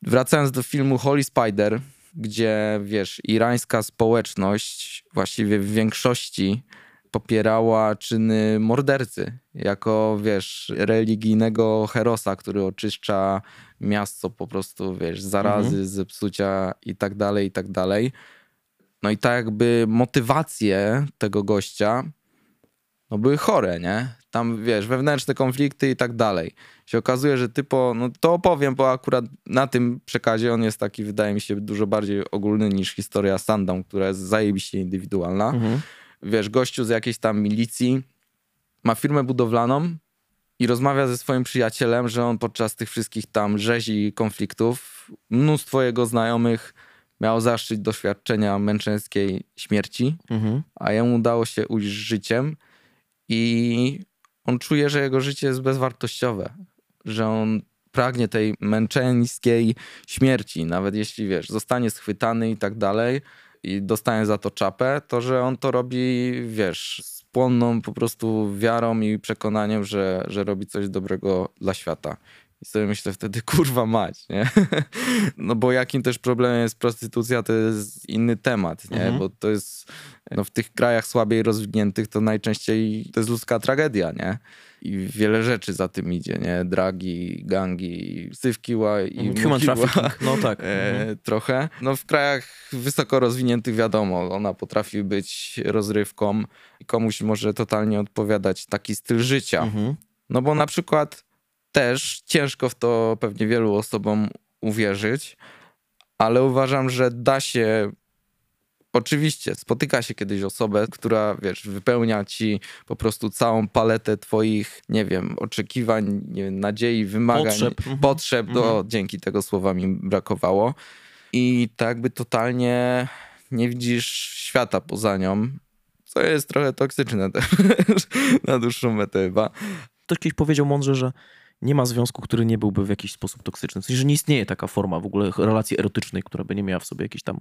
Speaker 2: Wracając do filmu Holy Spider, gdzie wiesz, irańska społeczność właściwie w większości popierała czyny mordercy jako, wiesz, religijnego herosa, który oczyszcza miasto po prostu, wiesz, zarazy, mhm. zepsucia i tak dalej, i tak dalej. No i tak jakby motywacje tego gościa no były chore, nie? Tam, wiesz, wewnętrzne konflikty i tak dalej. Się okazuje, że typo, no to opowiem, bo akurat na tym przekazie on jest taki, wydaje mi się, dużo bardziej ogólny niż historia Sundown, która jest zajebiście indywidualna. Mhm. Wiesz, gościu z jakiejś tam milicji ma firmę budowlaną i rozmawia ze swoim przyjacielem, że on podczas tych wszystkich tam rzezi konfliktów mnóstwo jego znajomych miał zaszczyt doświadczenia męczeńskiej śmierci, mhm. a jemu udało się ujść życiem i on czuje, że jego życie jest bezwartościowe, że on pragnie tej męczeńskiej śmierci, nawet jeśli wiesz, zostanie schwytany i tak dalej i dostanie za to czapę, to że on to robi, wiesz, z płonną po prostu wiarą i przekonaniem, że, że robi coś dobrego dla świata. I sobie myślę wtedy, kurwa mać, nie? No bo jakim też problemem jest prostytucja, to jest inny temat, nie? Mhm. Bo to jest, no w tych krajach słabiej rozwiniętych to najczęściej to jest ludzka tragedia, nie? I wiele rzeczy za tym idzie, nie? Dragi, gangi, sywkiła i
Speaker 1: mhm. Human trafficking, no tak. E,
Speaker 2: mhm. trochę. No w krajach wysoko rozwiniętych wiadomo, ona potrafi być rozrywką i komuś może totalnie odpowiadać taki styl życia. Mhm. No bo na przykład też ciężko w to pewnie wielu osobom uwierzyć, ale uważam, że da się. Oczywiście spotyka się kiedyś osobę, która, wiesz, wypełnia ci po prostu całą paletę twoich, nie wiem, oczekiwań, nie wiem, nadziei, wymagań, potrzeb, mhm. potrzeb do, mhm. dzięki tego słowa mi brakowało. I tak by totalnie nie widzisz świata poza nią, Co jest trochę toksyczne też na dłuższą metę chyba.
Speaker 1: Ktoś kiedyś powiedział mądrze, że nie ma związku, który nie byłby w jakiś sposób toksyczny. W sensie, że nie istnieje taka forma w ogóle relacji erotycznej, która by nie miała w sobie jakiejś tam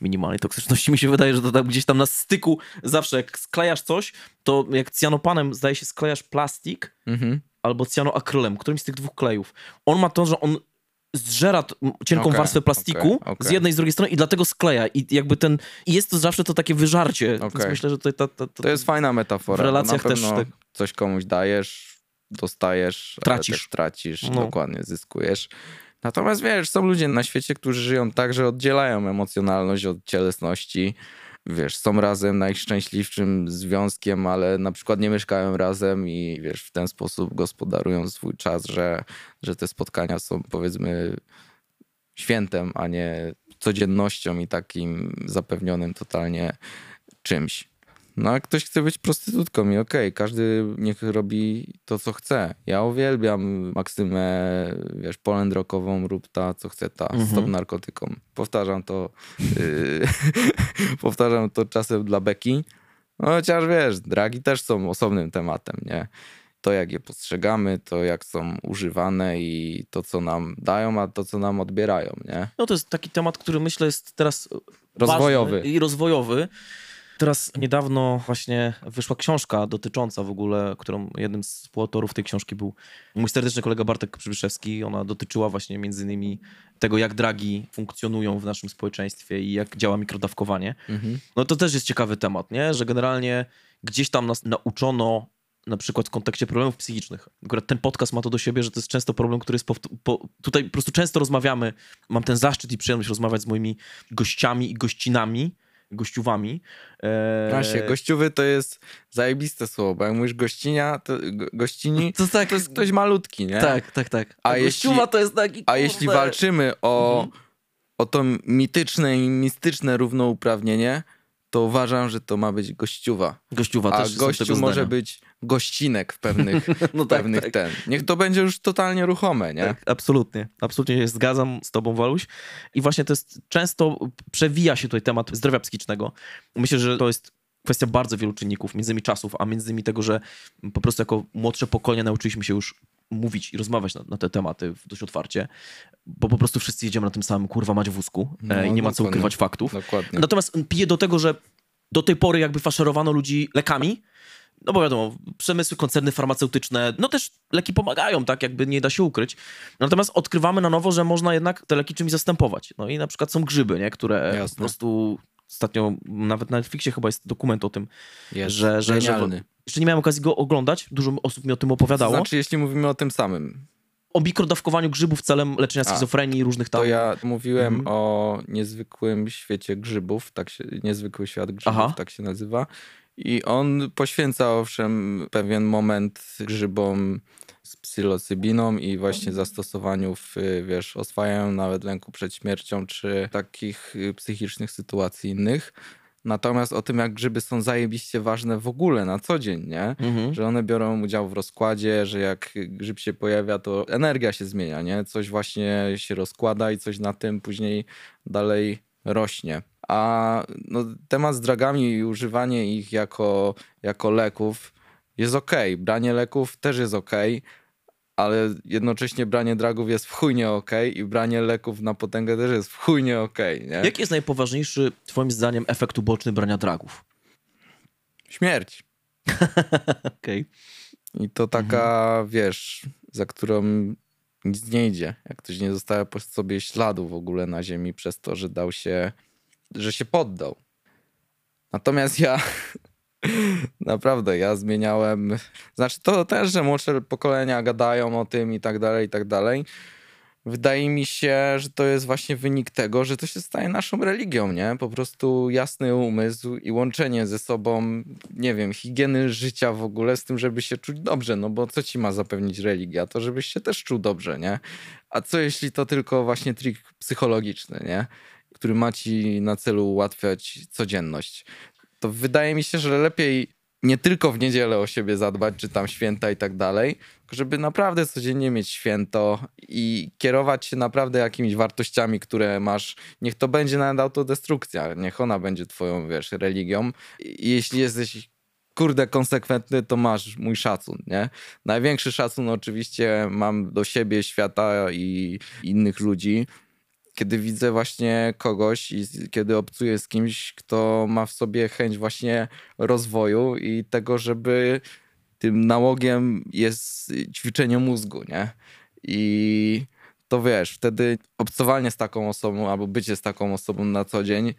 Speaker 1: minimalnej toksyczności. Mi się wydaje, że to tam gdzieś tam na styku zawsze jak sklejasz coś, to jak cyanopanem zdaje się sklejasz plastik
Speaker 2: Mhm.
Speaker 1: albo cyanoakrylem, którymś z tych dwóch klejów. On ma to, że on zżera cienką
Speaker 2: Okej,
Speaker 1: warstwę plastiku
Speaker 2: okej, okej.
Speaker 1: z jednej i z drugiej strony i dlatego skleja. I jakby ten... I jest to zawsze to takie wyżarcie. Więc myślę, że to, to, to,
Speaker 2: To jest fajna metafora.
Speaker 1: w relacjach też tak-
Speaker 2: coś komuś dajesz, dostajesz,
Speaker 1: Tracisz.
Speaker 2: tracisz,
Speaker 1: No.
Speaker 2: dokładnie, zyskujesz. Natomiast wiesz, są ludzie na świecie, którzy żyją tak, że oddzielają emocjonalność od cielesności. Wiesz, są razem najszczęśliwszym związkiem, ale na przykład nie mieszkają razem i wiesz, w ten sposób gospodarują swój czas, że, że te spotkania są powiedzmy świętem, a nie codziennością i takim zapewnionym totalnie czymś. No a ktoś chce być prostytutką i okej, każdy niech robi to, co chce. Ja uwielbiam Maksymę, wiesz, polend rockową, rób ta, co chce ta,
Speaker 1: Mhm.
Speaker 2: stop narkotykom. Powtarzam to, yy, powtarzam to czasem dla Beki. No chociaż wiesz, dragi też są osobnym tematem, nie? To jak je postrzegamy, to jak są używane i to, co nam dają, a to, co nam odbierają, nie?
Speaker 1: No to jest taki temat, który myślę jest teraz
Speaker 2: Rozwojowy.
Speaker 1: i rozwojowy. Teraz niedawno właśnie wyszła książka dotycząca w ogóle, którą jednym z współautorów tej książki był mój serdeczny kolega Bartek Przybyszewski. Ona dotyczyła właśnie między innymi tego, jak dragi funkcjonują w naszym społeczeństwie i jak działa mikrodawkowanie.
Speaker 2: Mhm.
Speaker 1: No to też jest ciekawy temat, nie? Że generalnie gdzieś tam nas nauczono na przykład w kontekście problemów psychicznych. Akurat ten podcast ma to do siebie, że to jest często problem, który jest po, tutaj po prostu często rozmawiamy, mam ten zaszczyt i przyjemność rozmawiać z moimi gościami i gościnami, gościuwami. Eee,
Speaker 2: Właśnie, gościuwy to jest zajebiste słowo, bo jak mówisz gościnia, to go, gościni,
Speaker 1: to, tak,
Speaker 2: to jest ktoś malutki, nie?
Speaker 1: tak, tak, tak.
Speaker 2: A
Speaker 1: A
Speaker 2: jeśli-
Speaker 1: gościuwa to jest taki,
Speaker 2: A
Speaker 1: kurde,
Speaker 2: jeśli walczymy o,
Speaker 1: Mhm.
Speaker 2: o to mityczne i mistyczne równouprawnienie, to uważam, że to ma być gościuwa.
Speaker 1: Gościuwa
Speaker 2: A
Speaker 1: też są
Speaker 2: gościu może
Speaker 1: zdania.
Speaker 2: być gościnek w pewnych,
Speaker 1: No tak,
Speaker 2: pewnych
Speaker 1: tak.
Speaker 2: ten. Niech to będzie już totalnie ruchome, nie?
Speaker 1: Tak, absolutnie. Absolutnie się zgadzam z tobą, Waluś. I właśnie to jest często przewija się tutaj temat zdrowia psychicznego. Myślę, że to jest kwestia bardzo wielu czynników, między innymi czasów, a między innymi tego, że po prostu jako młodsze pokolenie nauczyliśmy się już mówić i rozmawiać na, na te tematy dość otwarcie, bo po prostu wszyscy jedziemy na tym samym kurwa mać wózku
Speaker 2: No,
Speaker 1: e, i nie ma co ukrywać faktów.
Speaker 2: Dokładnie.
Speaker 1: Natomiast piję do tego, że do tej pory jakby faszerowano ludzi lekami, no bo wiadomo, przemysły, koncerny farmaceutyczne, no też leki pomagają, tak jakby nie da się ukryć. Natomiast odkrywamy na nowo, że można jednak te leki czymś zastępować. No i na przykład są grzyby, nie? które
Speaker 2: Jasne.
Speaker 1: po prostu ostatnio, nawet na Netflixie chyba jest dokument o tym,
Speaker 2: Jest
Speaker 1: że, że, że
Speaker 2: genialny.
Speaker 1: jeszcze nie miałem okazji go oglądać, dużo osób mi o tym
Speaker 2: To
Speaker 1: opowiadało.
Speaker 2: znaczy, jeśli mówimy o tym samym,
Speaker 1: O mikrodawkowaniu grzybów celem leczenia schizofrenii i różnych tam...
Speaker 2: to ja mówiłem
Speaker 1: Mhm.
Speaker 2: o niezwykłym świecie grzybów, tak się, niezwykły świat grzybów,
Speaker 1: Aha.
Speaker 2: tak się nazywa. I on poświęca owszem pewien moment grzybom z psylocybiną i właśnie zastosowaniu w, wiesz, oswajaniu nawet lęku przed śmiercią, czy takich y, psychicznych sytuacji innych. Natomiast o tym, jak grzyby są zajebiście ważne w ogóle na co dzień, nie?
Speaker 1: Mhm.
Speaker 2: że one biorą udział w rozkładzie, że jak grzyb się pojawia, to energia się zmienia, nie? Coś właśnie się rozkłada i coś na tym później dalej rośnie. A no, temat z dragami i używanie ich jako, jako leków jest okej. Branie leków też jest okej, ale jednocześnie branie dragów jest w chuj nie okej i branie leków na potęgę też jest w chuj nie okej, nie?
Speaker 1: Jaki jest najpoważniejszy, twoim zdaniem, efekt uboczny brania dragów?
Speaker 2: Śmierć.
Speaker 1: Okej.
Speaker 2: I to taka, wiesz, za którą nic nie idzie. Jak ktoś nie zostawia po sobie śladu w ogóle na ziemi przez to, że dał się, że się poddał. Natomiast ja, naprawdę, ja zmieniałem, znaczy to też, że młodsze pokolenia gadają o tym i tak dalej, i tak dalej. Wydaje mi się, że to jest właśnie wynik tego, że to się staje naszą religią, nie? Po prostu jasny umysł i łączenie ze sobą, nie wiem, higieny życia w ogóle z tym, żeby się czuć dobrze, no bo co ci ma zapewnić religia? To żebyś się też czuł dobrze, nie? A co jeśli to tylko właśnie trik psychologiczny, nie? Który ma ci na celu ułatwiać codzienność. To wydaje mi się, że lepiej nie tylko w niedzielę o siebie zadbać, czy tam święta i tak dalej, żeby naprawdę codziennie mieć święto i kierować się naprawdę jakimiś wartościami, które masz. Niech to będzie nawet autodestrukcja, niech ona będzie twoją, wiesz, religią. I jeśli jesteś kurde konsekwentny, to masz mój szacun, nie? Największy szacun oczywiście mam do siebie, świata i innych ludzi. Kiedy widzę właśnie kogoś i kiedy obcuję z kimś, kto ma w sobie chęć właśnie rozwoju i tego, żeby tym nałogiem jest ćwiczenie mózgu, nie? I to wiesz, wtedy obcowanie z taką osobą albo bycie z taką osobą na co dzień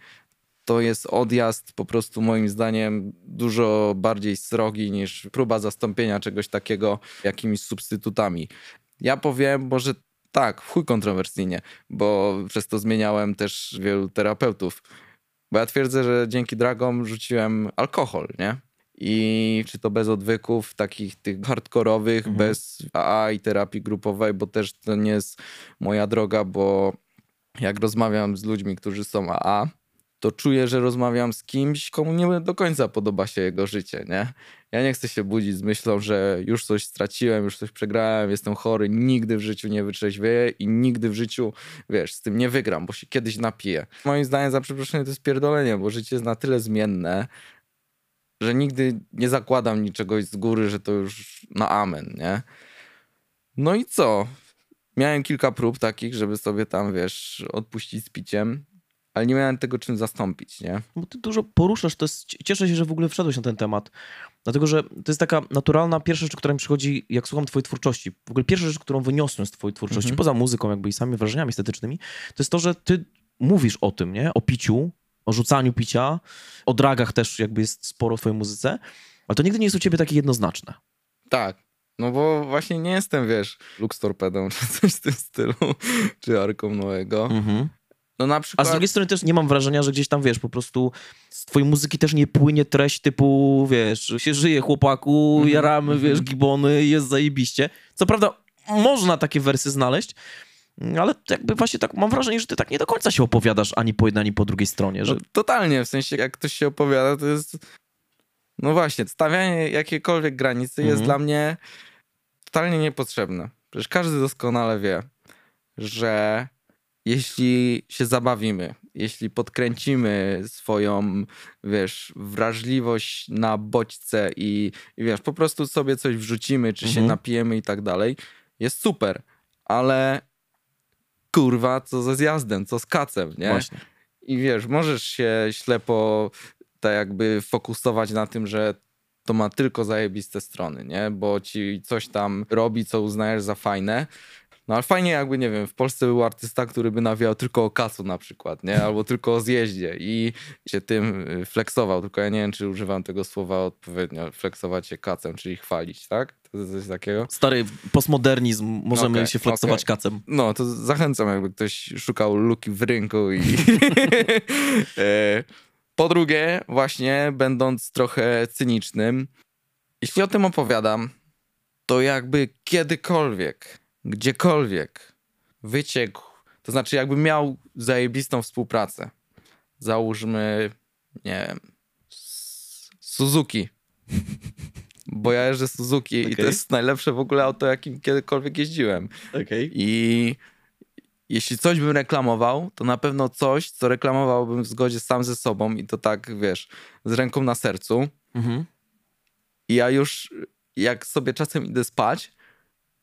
Speaker 2: to jest odjazd po prostu moim zdaniem dużo bardziej srogi niż próba zastąpienia czegoś takiego jakimiś substytutami. Ja powiem, może tak, chuj kontrowersyjnie, bo przez to zmieniałem też wielu terapeutów. Bo ja twierdzę, że dzięki dragom rzuciłem alkohol, nie? I czy to bez odwyków, takich tych hardkorowych, mhm. bez AA i terapii grupowej, bo też to nie jest moja droga, bo jak rozmawiam z ludźmi, którzy są AA, to czuję, że rozmawiam z kimś, komu nie do końca podoba się jego życie, nie? Ja nie chcę się budzić z myślą, że już coś straciłem, już coś przegrałem, jestem chory, nigdy w życiu nie wytrzeźwieję i nigdy w życiu, wiesz, z tym nie wygram, bo się kiedyś napiję. Moim zdaniem, za przeproszenie, to jest pierdolenie, bo życie jest na tyle zmienne, że nigdy nie zakładam niczego z góry, że to już na amen, nie? No i co? Miałem kilka prób takich, żeby sobie tam, wiesz, odpuścić z piciem ale nie miałem tego czym zastąpić, nie?
Speaker 1: Bo ty dużo poruszasz, to jest, cieszę się, że w ogóle wszedłeś na ten temat, dlatego, że to jest taka naturalna pierwsza rzecz, która mi przychodzi, jak słucham twojej twórczości. W ogóle pierwsza rzecz, którą wyniosłem z twojej twórczości, mhm. poza muzyką jakby i samymi wrażeniami estetycznymi, to jest to, że ty mówisz o tym, nie? O piciu, o rzucaniu picia, o dragach też jakby jest sporo w twojej muzyce, ale to nigdy nie jest u ciebie takie jednoznaczne.
Speaker 2: Tak, no bo właśnie nie jestem, wiesz, Lux Torpedą, czy coś w tym stylu, czy Arką Noego. Mhm.
Speaker 1: No na przykład... A z drugiej strony też nie mam wrażenia, że gdzieś tam, wiesz, po prostu z twojej muzyki też nie płynie treść typu, wiesz, się żyje chłopaku, mm -hmm. jaramy, mm -hmm. wiesz, gibony, jest zajebiście. Co prawda można takie wersy znaleźć, ale jakby właśnie tak mam wrażenie, że ty tak nie do końca się opowiadasz ani po jednej, ani po drugiej stronie. Że... No,
Speaker 2: totalnie, w sensie jak ktoś się opowiada, to jest... No właśnie, stawianie jakiejkolwiek granicy jest mhm. dla mnie totalnie niepotrzebne. Przecież każdy doskonale wie, że jeśli się zabawimy, jeśli podkręcimy swoją, wiesz, wrażliwość na bodźce i, i wiesz, po prostu sobie coś wrzucimy, czy mhm. się napijemy i tak dalej, jest super, ale kurwa, co ze zjazdem, co z kacem, nie? Właśnie. I wiesz, możesz się ślepo tak jakby fokusować na tym, że to ma tylko zajebiste strony, nie? Bo ci coś tam robi, co uznajesz za fajne, no ale fajnie jakby, nie wiem, w Polsce był artysta, który by nawijał tylko o kasu na przykład, nie? Albo tylko o zjeździe i się tym y, flexował, tylko ja nie wiem, czy używam tego słowa odpowiednio, flexować się kacem, czyli chwalić, tak? To jest coś takiego.
Speaker 1: Stary postmodernizm, możemy okay, się flexować okay. kacem.
Speaker 2: No, to zachęcam, jakby ktoś szukał luki w rynku i... E, po drugie, właśnie będąc trochę cynicznym, jeśli o tym opowiadam, to jakby kiedykolwiek gdziekolwiek wyciekł, to znaczy jakby miał zajebistą współpracę, załóżmy, nie wiem, Suzuki, bo ja jeżdżę Suzuki okay. i to jest najlepsze w ogóle auto, jakim kiedykolwiek jeździłem.
Speaker 1: Okay.
Speaker 2: I jeśli coś bym reklamował, to na pewno coś, co reklamowałbym w zgodzie sam ze sobą i to tak, wiesz, z ręką na sercu. Mhm. I ja już, jak sobie czasem idę spać,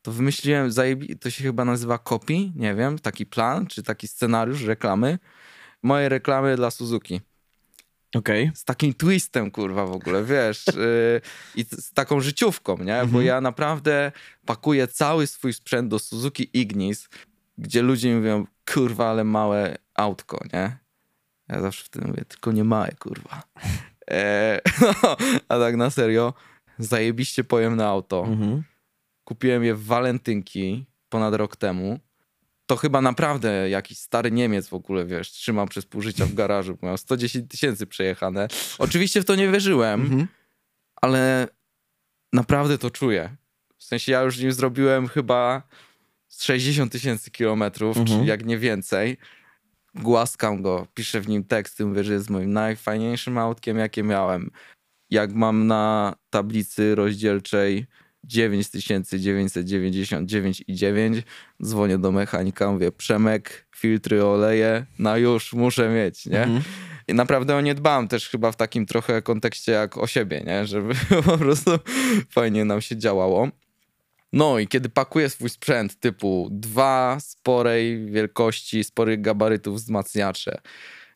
Speaker 2: to wymyśliłem, zajebi- to się chyba nazywa copy, nie wiem, taki plan, czy taki scenariusz reklamy. Moje reklamy dla Suzuki.
Speaker 1: Okej. Okay.
Speaker 2: Z takim twistem, kurwa, w ogóle, wiesz. Yy, I z taką życiówką, nie? Bo mhm. ja naprawdę pakuję cały swój sprzęt do Suzuki Ignis, gdzie ludzie mówią, kurwa, ale małe autko, nie? Ja zawsze w tym mówię, tylko nie małe, kurwa. E, no, a tak na serio, zajebiście pojemne auto. Mhm Kupiłem je w walentynki ponad rok temu. To chyba naprawdę jakiś stary Niemiec w ogóle, wiesz, trzymał przez pół życia w garażu, miał 110 tysięcy przejechane. Oczywiście w to nie wierzyłem, mhm. ale naprawdę to czuję. W sensie ja już nim zrobiłem chyba 60 tysięcy kilometrów, mhm. czy jak nie więcej. Głaskam go, piszę w nim teksty, mówię, że jest moim najfajniejszym autkiem, jakie miałem. jak mam na tablicy rozdzielczej 9999 i 9, dzwonię do mechanika, mówię Przemek, filtry, oleje, na już muszę mieć, nie? Mhm. I naprawdę o nie dbam też chyba w takim trochę kontekście jak o siebie, nie? Żeby po prostu fajnie nam się działało. No i kiedy pakuję swój sprzęt typu dwa sporej wielkości, sporych gabarytów wzmacniacze,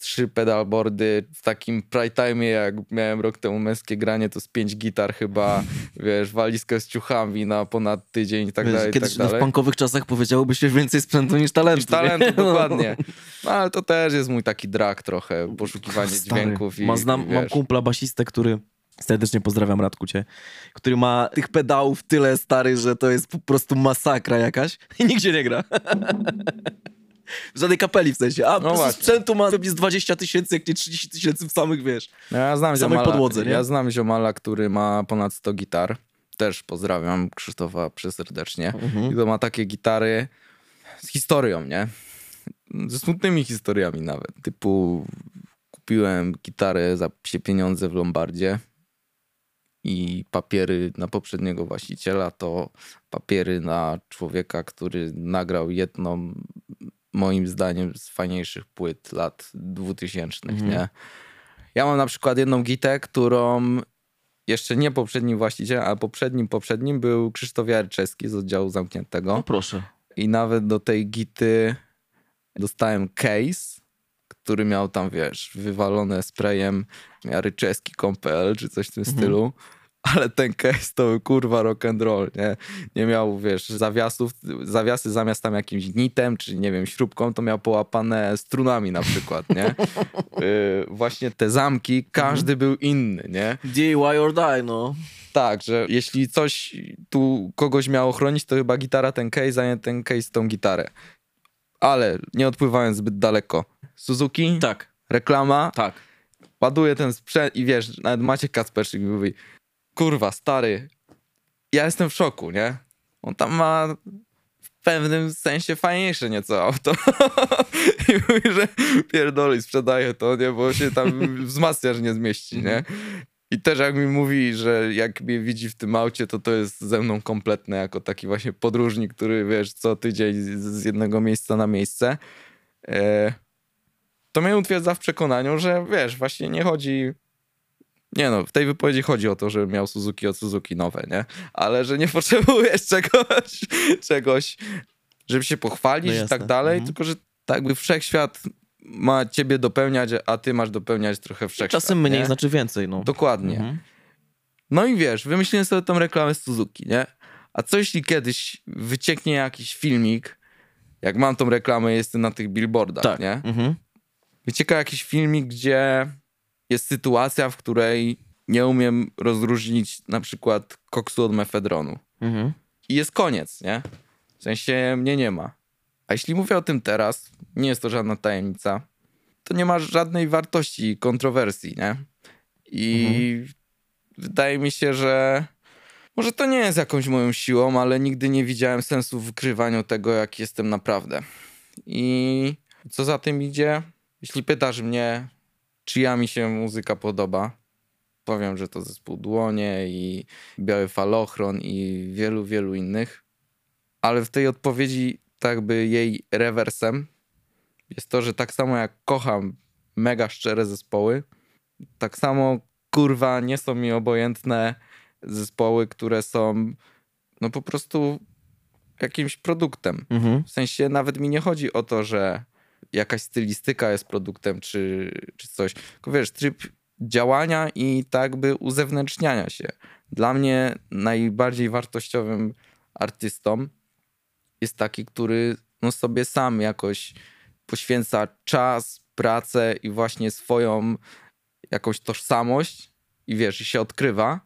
Speaker 2: trzy pedalboardy w takim prime jak miałem rok temu męskie granie, to z pięć gitar chyba, wiesz, walizkę z ciuchami na ponad tydzień i tak wiesz, dalej.
Speaker 3: Kiedyś
Speaker 2: tak dalej.
Speaker 3: w punkowych czasach powiedziałoby się więcej sprzętu niż talentu. Niż
Speaker 2: talentu, nie? dokładnie. No ale to też jest mój taki drag trochę, poszukiwanie Stary, dźwięków. I,
Speaker 3: ma, znam,
Speaker 2: i,
Speaker 3: mam kumpla basistę, który Serdecznie pozdrawiam Radku cię, który ma tych pedałów tyle stary, że to jest po prostu masakra jakaś i nigdzie nie gra. w żadnej kapeli w sensie. A no sprzętu ma z 20 tysięcy, jak nie 30 tysięcy w samych, wiesz,
Speaker 2: no ja znam samej ziomala, podłodze, nie? Ja znam ziomala, który ma ponad 100 gitar. Też pozdrawiam Krzysztofa przeserdecznie. Mhm. I to ma takie gitary z historią, nie? Ze smutnymi historiami nawet. Typu kupiłem gitarę za psie pieniądze w Lombardzie i papiery na poprzedniego właściciela to papiery na człowieka, który nagrał jedną moim zdaniem z fajniejszych płyt lat 2000, mhm. nie? Ja mam na przykład jedną gitę, którą jeszcze nie poprzednim właścicielem, ale poprzednim, poprzednim był Krzysztof Jarczewski z oddziału zamkniętego.
Speaker 3: No proszę.
Speaker 2: I nawet do tej gity dostałem case, który miał tam, wiesz, wywalone sprayem jaryczewski.pl czy coś w tym mhm. stylu ale ten case to był kurwa rock and roll, nie? Nie miał, wiesz, zawiasów, zawiasy zamiast tam jakimś nitem, czy nie wiem, śrubką, to miał połapane strunami na przykład, nie? Yy, właśnie te zamki, każdy był inny, nie?
Speaker 3: DIY or die, no.
Speaker 2: Tak, że jeśli coś tu kogoś miało chronić, to chyba gitara ten case, a nie ten case tą gitarę. Ale nie odpływając zbyt daleko. Suzuki?
Speaker 3: Tak.
Speaker 2: Reklama?
Speaker 3: Tak.
Speaker 2: Ładuje ten sprzęt i wiesz, nawet Macie Kacperszyk mówi, kurwa, stary, ja jestem w szoku, nie? On tam ma w pewnym sensie fajniejsze nieco auto. I mówi, że pierdoli, sprzedaje to, nie? Bo się tam wzmacniacz nie zmieści, nie? Mhm. I też jak mi mówi, że jak mnie widzi w tym aucie, to to jest ze mną kompletne, jako taki właśnie podróżnik, który, wiesz, co tydzień z jednego miejsca na miejsce. E, to mnie utwierdza w przekonaniu, że, wiesz, właśnie nie chodzi nie no, w tej wypowiedzi chodzi o to, że miał Suzuki od Suzuki nowe, nie? Ale że nie potrzebujesz czegoś, czegoś żeby się pochwalić no i tak dalej, mhm. tylko że tak by wszechświat ma ciebie dopełniać, a ty masz dopełniać trochę wszechświat.
Speaker 3: Czasem mniej nie? znaczy więcej, no.
Speaker 2: Dokładnie. Mhm. No i wiesz, wymyśliłem sobie tą reklamę z Suzuki, nie? A co jeśli kiedyś wycieknie jakiś filmik, jak mam tą reklamę, jestem na tych billboardach, tak. nie? Mhm. Wycieka jakiś filmik, gdzie jest sytuacja, w której nie umiem rozróżnić na przykład koksu od mefedronu. Mhm. I jest koniec, nie? W sensie mnie nie ma. A jeśli mówię o tym teraz, nie jest to żadna tajemnica, to nie ma żadnej wartości kontrowersji, nie? I mhm. wydaje mi się, że może to nie jest jakąś moją siłą, ale nigdy nie widziałem sensu w wykrywaniu tego, jak jestem naprawdę. I co za tym idzie? Jeśli pytasz mnie, czyja mi się muzyka podoba. Powiem, że to zespół Dłonie i Biały Falochron i wielu, wielu innych. Ale w tej odpowiedzi tak by jej rewersem jest to, że tak samo jak kocham mega szczere zespoły, tak samo kurwa nie są mi obojętne zespoły, które są no po prostu jakimś produktem. Mhm. W sensie nawet mi nie chodzi o to, że jakaś stylistyka jest produktem, czy, czy coś. Tylko wiesz, tryb działania i tak by uzewnętrzniania się. Dla mnie najbardziej wartościowym artystą jest taki, który no sobie sam jakoś poświęca czas, pracę i właśnie swoją jakąś tożsamość i wiesz, i się odkrywa,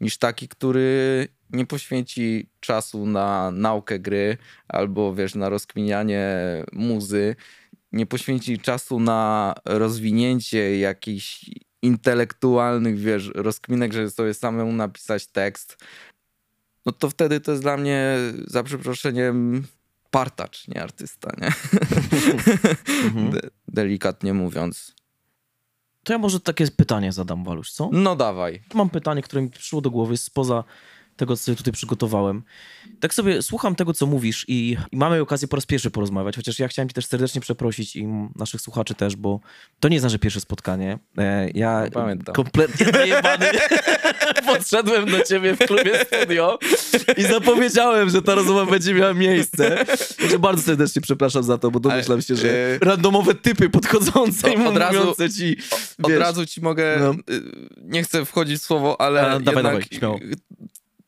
Speaker 2: niż taki, który nie poświęci czasu na naukę gry albo wiesz, na rozkminianie muzy, nie poświęci czasu na rozwinięcie jakichś intelektualnych, wiesz, rozkminek, żeby sobie samemu napisać tekst, no to wtedy to jest dla mnie, za przeproszeniem, partacz, nie artysta, nie? Mhm. De delikatnie mówiąc.
Speaker 1: To ja może takie pytanie zadam, Waluś, co?
Speaker 2: No dawaj.
Speaker 1: Mam pytanie, które mi przyszło do głowy spoza tego, co sobie tutaj przygotowałem. Tak sobie słucham tego, co mówisz i, i mamy okazję po raz pierwszy porozmawiać, chociaż ja chciałem ci też serdecznie przeprosić i naszych słuchaczy też, bo to nie jest nasze pierwsze spotkanie. E, ja
Speaker 2: Pamiętam.
Speaker 1: kompletnie najebany podszedłem do ciebie w klubie studio i zapowiedziałem, że ta rozmowa będzie miała miejsce. Także bardzo serdecznie przepraszam za to, bo domyślam się, że
Speaker 2: e,
Speaker 1: randomowe typy podchodzące i
Speaker 2: od razu-
Speaker 1: mówiące ci...
Speaker 2: Od
Speaker 1: wiesz,
Speaker 2: razu ci mogę,
Speaker 1: No.
Speaker 2: y, nie chcę wchodzić w słowo, ale
Speaker 1: A, dawaj,
Speaker 2: jednak
Speaker 1: dawaj, śmiało.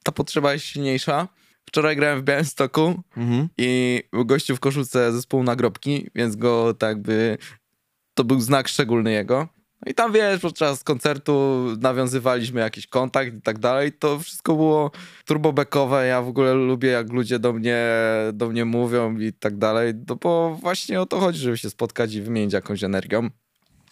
Speaker 2: Ta potrzeba jest silniejsza. Wczoraj grałem w Białymstoku
Speaker 1: Mhm.
Speaker 2: i gościu w koszulce zespołu nagrobki, więc go tak by to był znak szczególny jego. No i tam wiesz, podczas koncertu nawiązywaliśmy jakiś kontakt i tak dalej. To wszystko było turbobekowe. Ja w ogóle lubię, jak ludzie do mnie, do mnie mówią i tak dalej. No bo właśnie o to chodzi, żeby się spotkać i wymienić jakąś energią.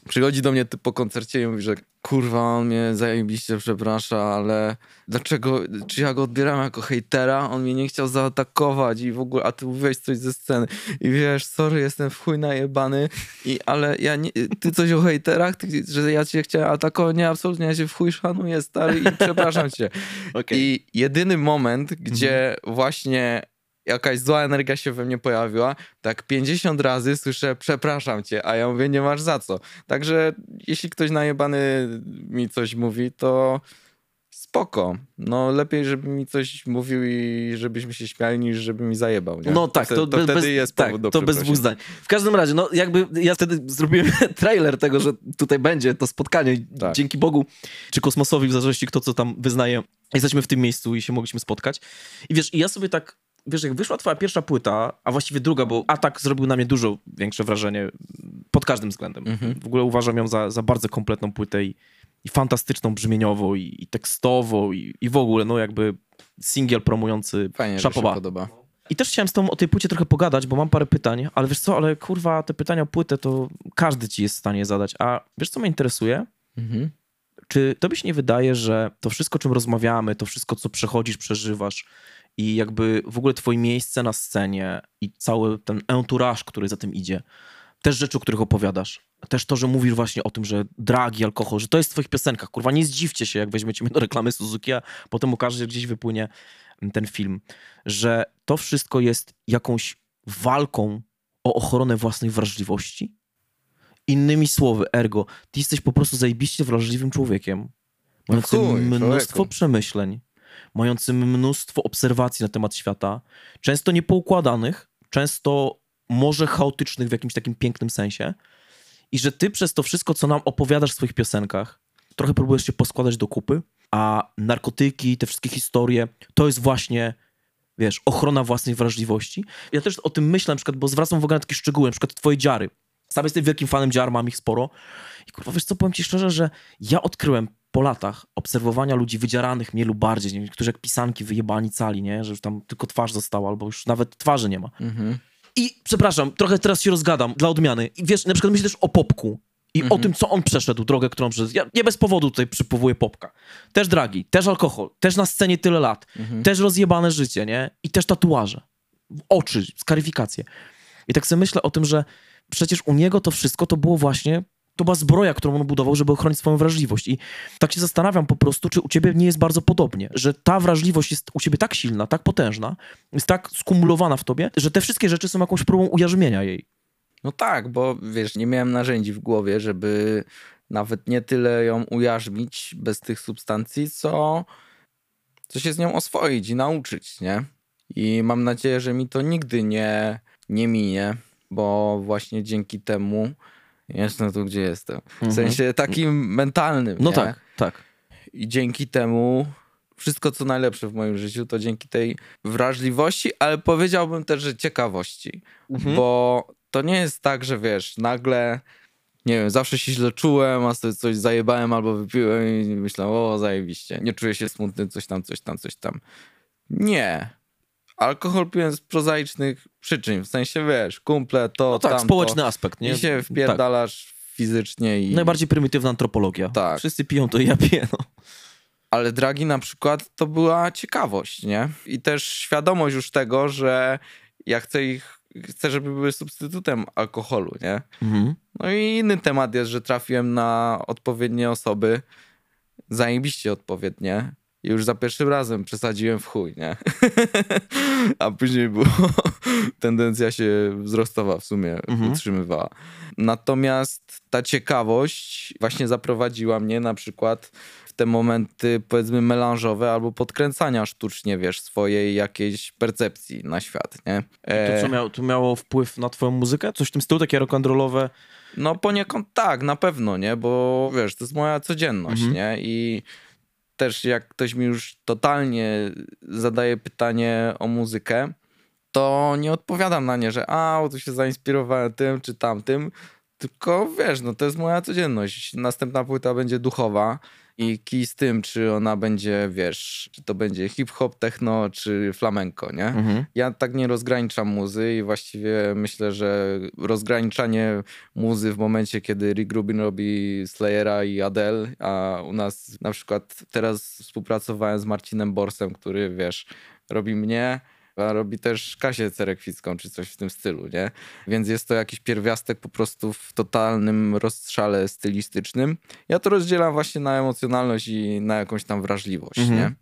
Speaker 2: Przychodzi do mnie po koncercie i mówi, że kurwa, on mnie zajebiście przeprasza, ale dlaczego, czy ja go odbieram jako hejtera? On mnie nie chciał zaatakować i w ogóle, a ty mówiłeś coś ze sceny. I wiesz, sorry, jestem w chuj najebany, i, ale ja nie, ty coś o hejterach, ty, że ja cię chciałem atakować? Nie, absolutnie, ja cię w chuj szanuję, stary, i przepraszam cię.
Speaker 1: Okej.
Speaker 2: I jedyny moment, gdzie właśnie jakaś zła energia się we mnie pojawiła, tak 50 razy słyszę przepraszam cię, a ja mówię nie masz za co. Także jeśli ktoś najebany mi coś mówi, to spoko. No lepiej, żeby mi coś mówił i żebyśmy się śmiali, niż żeby mi zajebał. Nie?
Speaker 1: No tak, to,
Speaker 2: to,
Speaker 1: bez,
Speaker 2: wtedy
Speaker 1: bez,
Speaker 2: jest
Speaker 1: tak, to bez dwóch zdań. W każdym razie, no jakby ja wtedy zrobiłem trailer tego, że tutaj będzie to spotkanie.
Speaker 2: Tak.
Speaker 1: Dzięki Bogu, czy kosmosowi, w zależności kto co tam wyznaje, jesteśmy w tym miejscu i się mogliśmy spotkać. I wiesz, i ja sobie tak, wiesz, jak wyszła twoja pierwsza płyta, a właściwie druga, bo Atak zrobił na mnie dużo większe wrażenie pod każdym względem.
Speaker 2: Mhm.
Speaker 1: W ogóle uważam ją za, za bardzo kompletną płytę i, i fantastyczną brzmieniowo, i, i tekstowo, i, i w ogóle, no jakby singiel promujący
Speaker 2: Fajnie, że się
Speaker 1: Szapoba.
Speaker 2: podoba.
Speaker 1: I też chciałem z tobą o tej płycie trochę pogadać, bo mam parę pytań, ale wiesz co, ale kurwa, te pytania o płytę to każdy ci jest w stanie zadać. A wiesz co mnie interesuje?
Speaker 2: Mhm.
Speaker 1: Czy tobie się nie wydaje, że to wszystko, czym rozmawiamy, to wszystko, co przechodzisz, przeżywasz i jakby w ogóle twoje miejsce na scenie i cały ten entourage, który za tym idzie, też rzeczy, o których opowiadasz, też to, że mówisz właśnie o tym, że dragi, alkohol, że to jest w twoich piosenkach, kurwa, nie zdziwcie się, jak weźmiecie mnie do reklamy Suzuki, a potem okaże się, że gdzieś wypłynie ten film, że to wszystko jest jakąś walką o ochronę własnej wrażliwości? Innymi słowy, ergo, ty jesteś po prostu zajebiście wrażliwym człowiekiem, mającym
Speaker 2: chuj,
Speaker 1: mnóstwo
Speaker 2: człowieku.
Speaker 1: przemyśleń, mającym mnóstwo obserwacji na temat świata, często niepoukładanych, często może chaotycznych w jakimś takim pięknym sensie i że ty przez to wszystko, co nam opowiadasz w swoich piosenkach, trochę próbujesz się poskładać do kupy, a narkotyki, te wszystkie historie, to jest właśnie, wiesz, ochrona własnej wrażliwości. Ja też o tym myślę na przykład, bo zwracam w ogóle na takie szczegóły, na przykład twoje dziary. Sam jestem wielkim fanem dziar, mam ich sporo. I kurwa, wiesz co, powiem ci szczerze, że ja odkryłem po latach obserwowania ludzi wydziaranych mniej lub bardziej, nie? niektórzy jak pisanki wyjebani cali, nie? Że już tam tylko twarz została, albo już nawet twarzy nie ma.
Speaker 2: Mhm.
Speaker 1: I przepraszam, trochę teraz się rozgadam dla odmiany. I wiesz, na przykład myślę też o Popku i o tym, co on przeszedł, drogę, którą przeszedł. Ja nie bez powodu tutaj przypowołuję Popka. Też dragi, też alkohol, też na scenie tyle lat, też rozjebane życie, nie? I też tatuaże. Oczy, skaryfikacje. I tak sobie myślę o tym, że przecież u niego to wszystko to było właśnie, to była zbroja, którą on budował, żeby ochronić swoją wrażliwość. I tak się zastanawiam po prostu, czy u ciebie nie jest bardzo podobnie, że ta wrażliwość jest u ciebie tak silna, tak potężna, jest tak skumulowana w tobie, że te wszystkie rzeczy są jakąś próbą ujarzmienia jej.
Speaker 2: No tak, bo wiesz, nie miałem narzędzi w głowie, żeby nawet nie tyle ją ujarzmić bez tych substancji, co, co się z nią oswoić i nauczyć, nie? I mam nadzieję, że mi to nigdy nie, nie minie, bo właśnie dzięki temu jestem tu, gdzie jestem. W
Speaker 1: Mhm.
Speaker 2: sensie takim mentalnym,
Speaker 1: No
Speaker 2: nie?
Speaker 1: tak, tak.
Speaker 2: I dzięki temu wszystko, co najlepsze w moim życiu, to dzięki tej wrażliwości, ale powiedziałbym też, że ciekawości.
Speaker 1: Mhm.
Speaker 2: Bo to nie jest tak, że wiesz, nagle, nie wiem, zawsze się źle czułem, a sobie coś zajebałem albo wypiłem i myślałem, o, zajebiście, nie czuję się smutny, coś tam, coś tam, coś tam. Nie. Alkohol piłem z prozaicznych przyczyn, w sensie, wiesz, kumple, to,
Speaker 1: No tak,
Speaker 2: tamto.
Speaker 1: społeczny aspekt, nie?
Speaker 2: I się
Speaker 1: Tak.
Speaker 2: wpierdalasz fizycznie i...
Speaker 1: Najbardziej prymitywna antropologia.
Speaker 2: Tak.
Speaker 1: Wszyscy piją, to i ja piję, no.
Speaker 2: Ale dragi na przykład to była ciekawość, nie? I też świadomość już tego, że ja chcę ich, chcę, żeby były substytutem alkoholu, nie?
Speaker 1: Mhm.
Speaker 2: No i inny temat jest, że trafiłem na odpowiednie osoby, zajebiście odpowiednie. I już za pierwszym razem przesadziłem w chuj, nie? A później było tendencja się wzrostowa w sumie
Speaker 3: Mhm.
Speaker 2: utrzymywała. Natomiast ta ciekawość właśnie zaprowadziła mnie na przykład w te momenty powiedzmy melanżowe albo podkręcania sztucznie, wiesz, swojej jakiejś percepcji na świat, nie?
Speaker 1: To
Speaker 2: E,
Speaker 1: co miało, to miało wpływ na twoją muzykę? Coś w tym stylu, takie rock'n'rollowe?
Speaker 2: No poniekąd tak, na pewno, nie? Bo wiesz, to jest moja codzienność,
Speaker 1: Mhm.
Speaker 2: nie? I też jak ktoś mi już totalnie zadaje pytanie o muzykę, to nie odpowiadam na nie, że a, tu się zainspirowałem tym czy tamtym, tylko wiesz, no to jest moja codzienność. Następna płyta będzie duchowa i kij z tym, czy ona będzie, wiesz, czy to będzie hip-hop, techno, czy flamenko, nie?
Speaker 3: Mhm.
Speaker 2: Ja tak nie rozgraniczam muzy i właściwie myślę, że rozgraniczanie muzy w momencie, kiedy Rick Rubin robi Slayera i Adele, a u nas na przykład teraz współpracowałem z Marcinem Borsem, który wiesz, robi mnie, a robi też Kasię Cerekwicką czy coś w tym stylu, nie? Więc jest to jakiś pierwiastek po prostu w totalnym rozstrzale stylistycznym. Ja to rozdzielam właśnie na emocjonalność i na jakąś tam wrażliwość,
Speaker 3: Mhm.
Speaker 2: nie?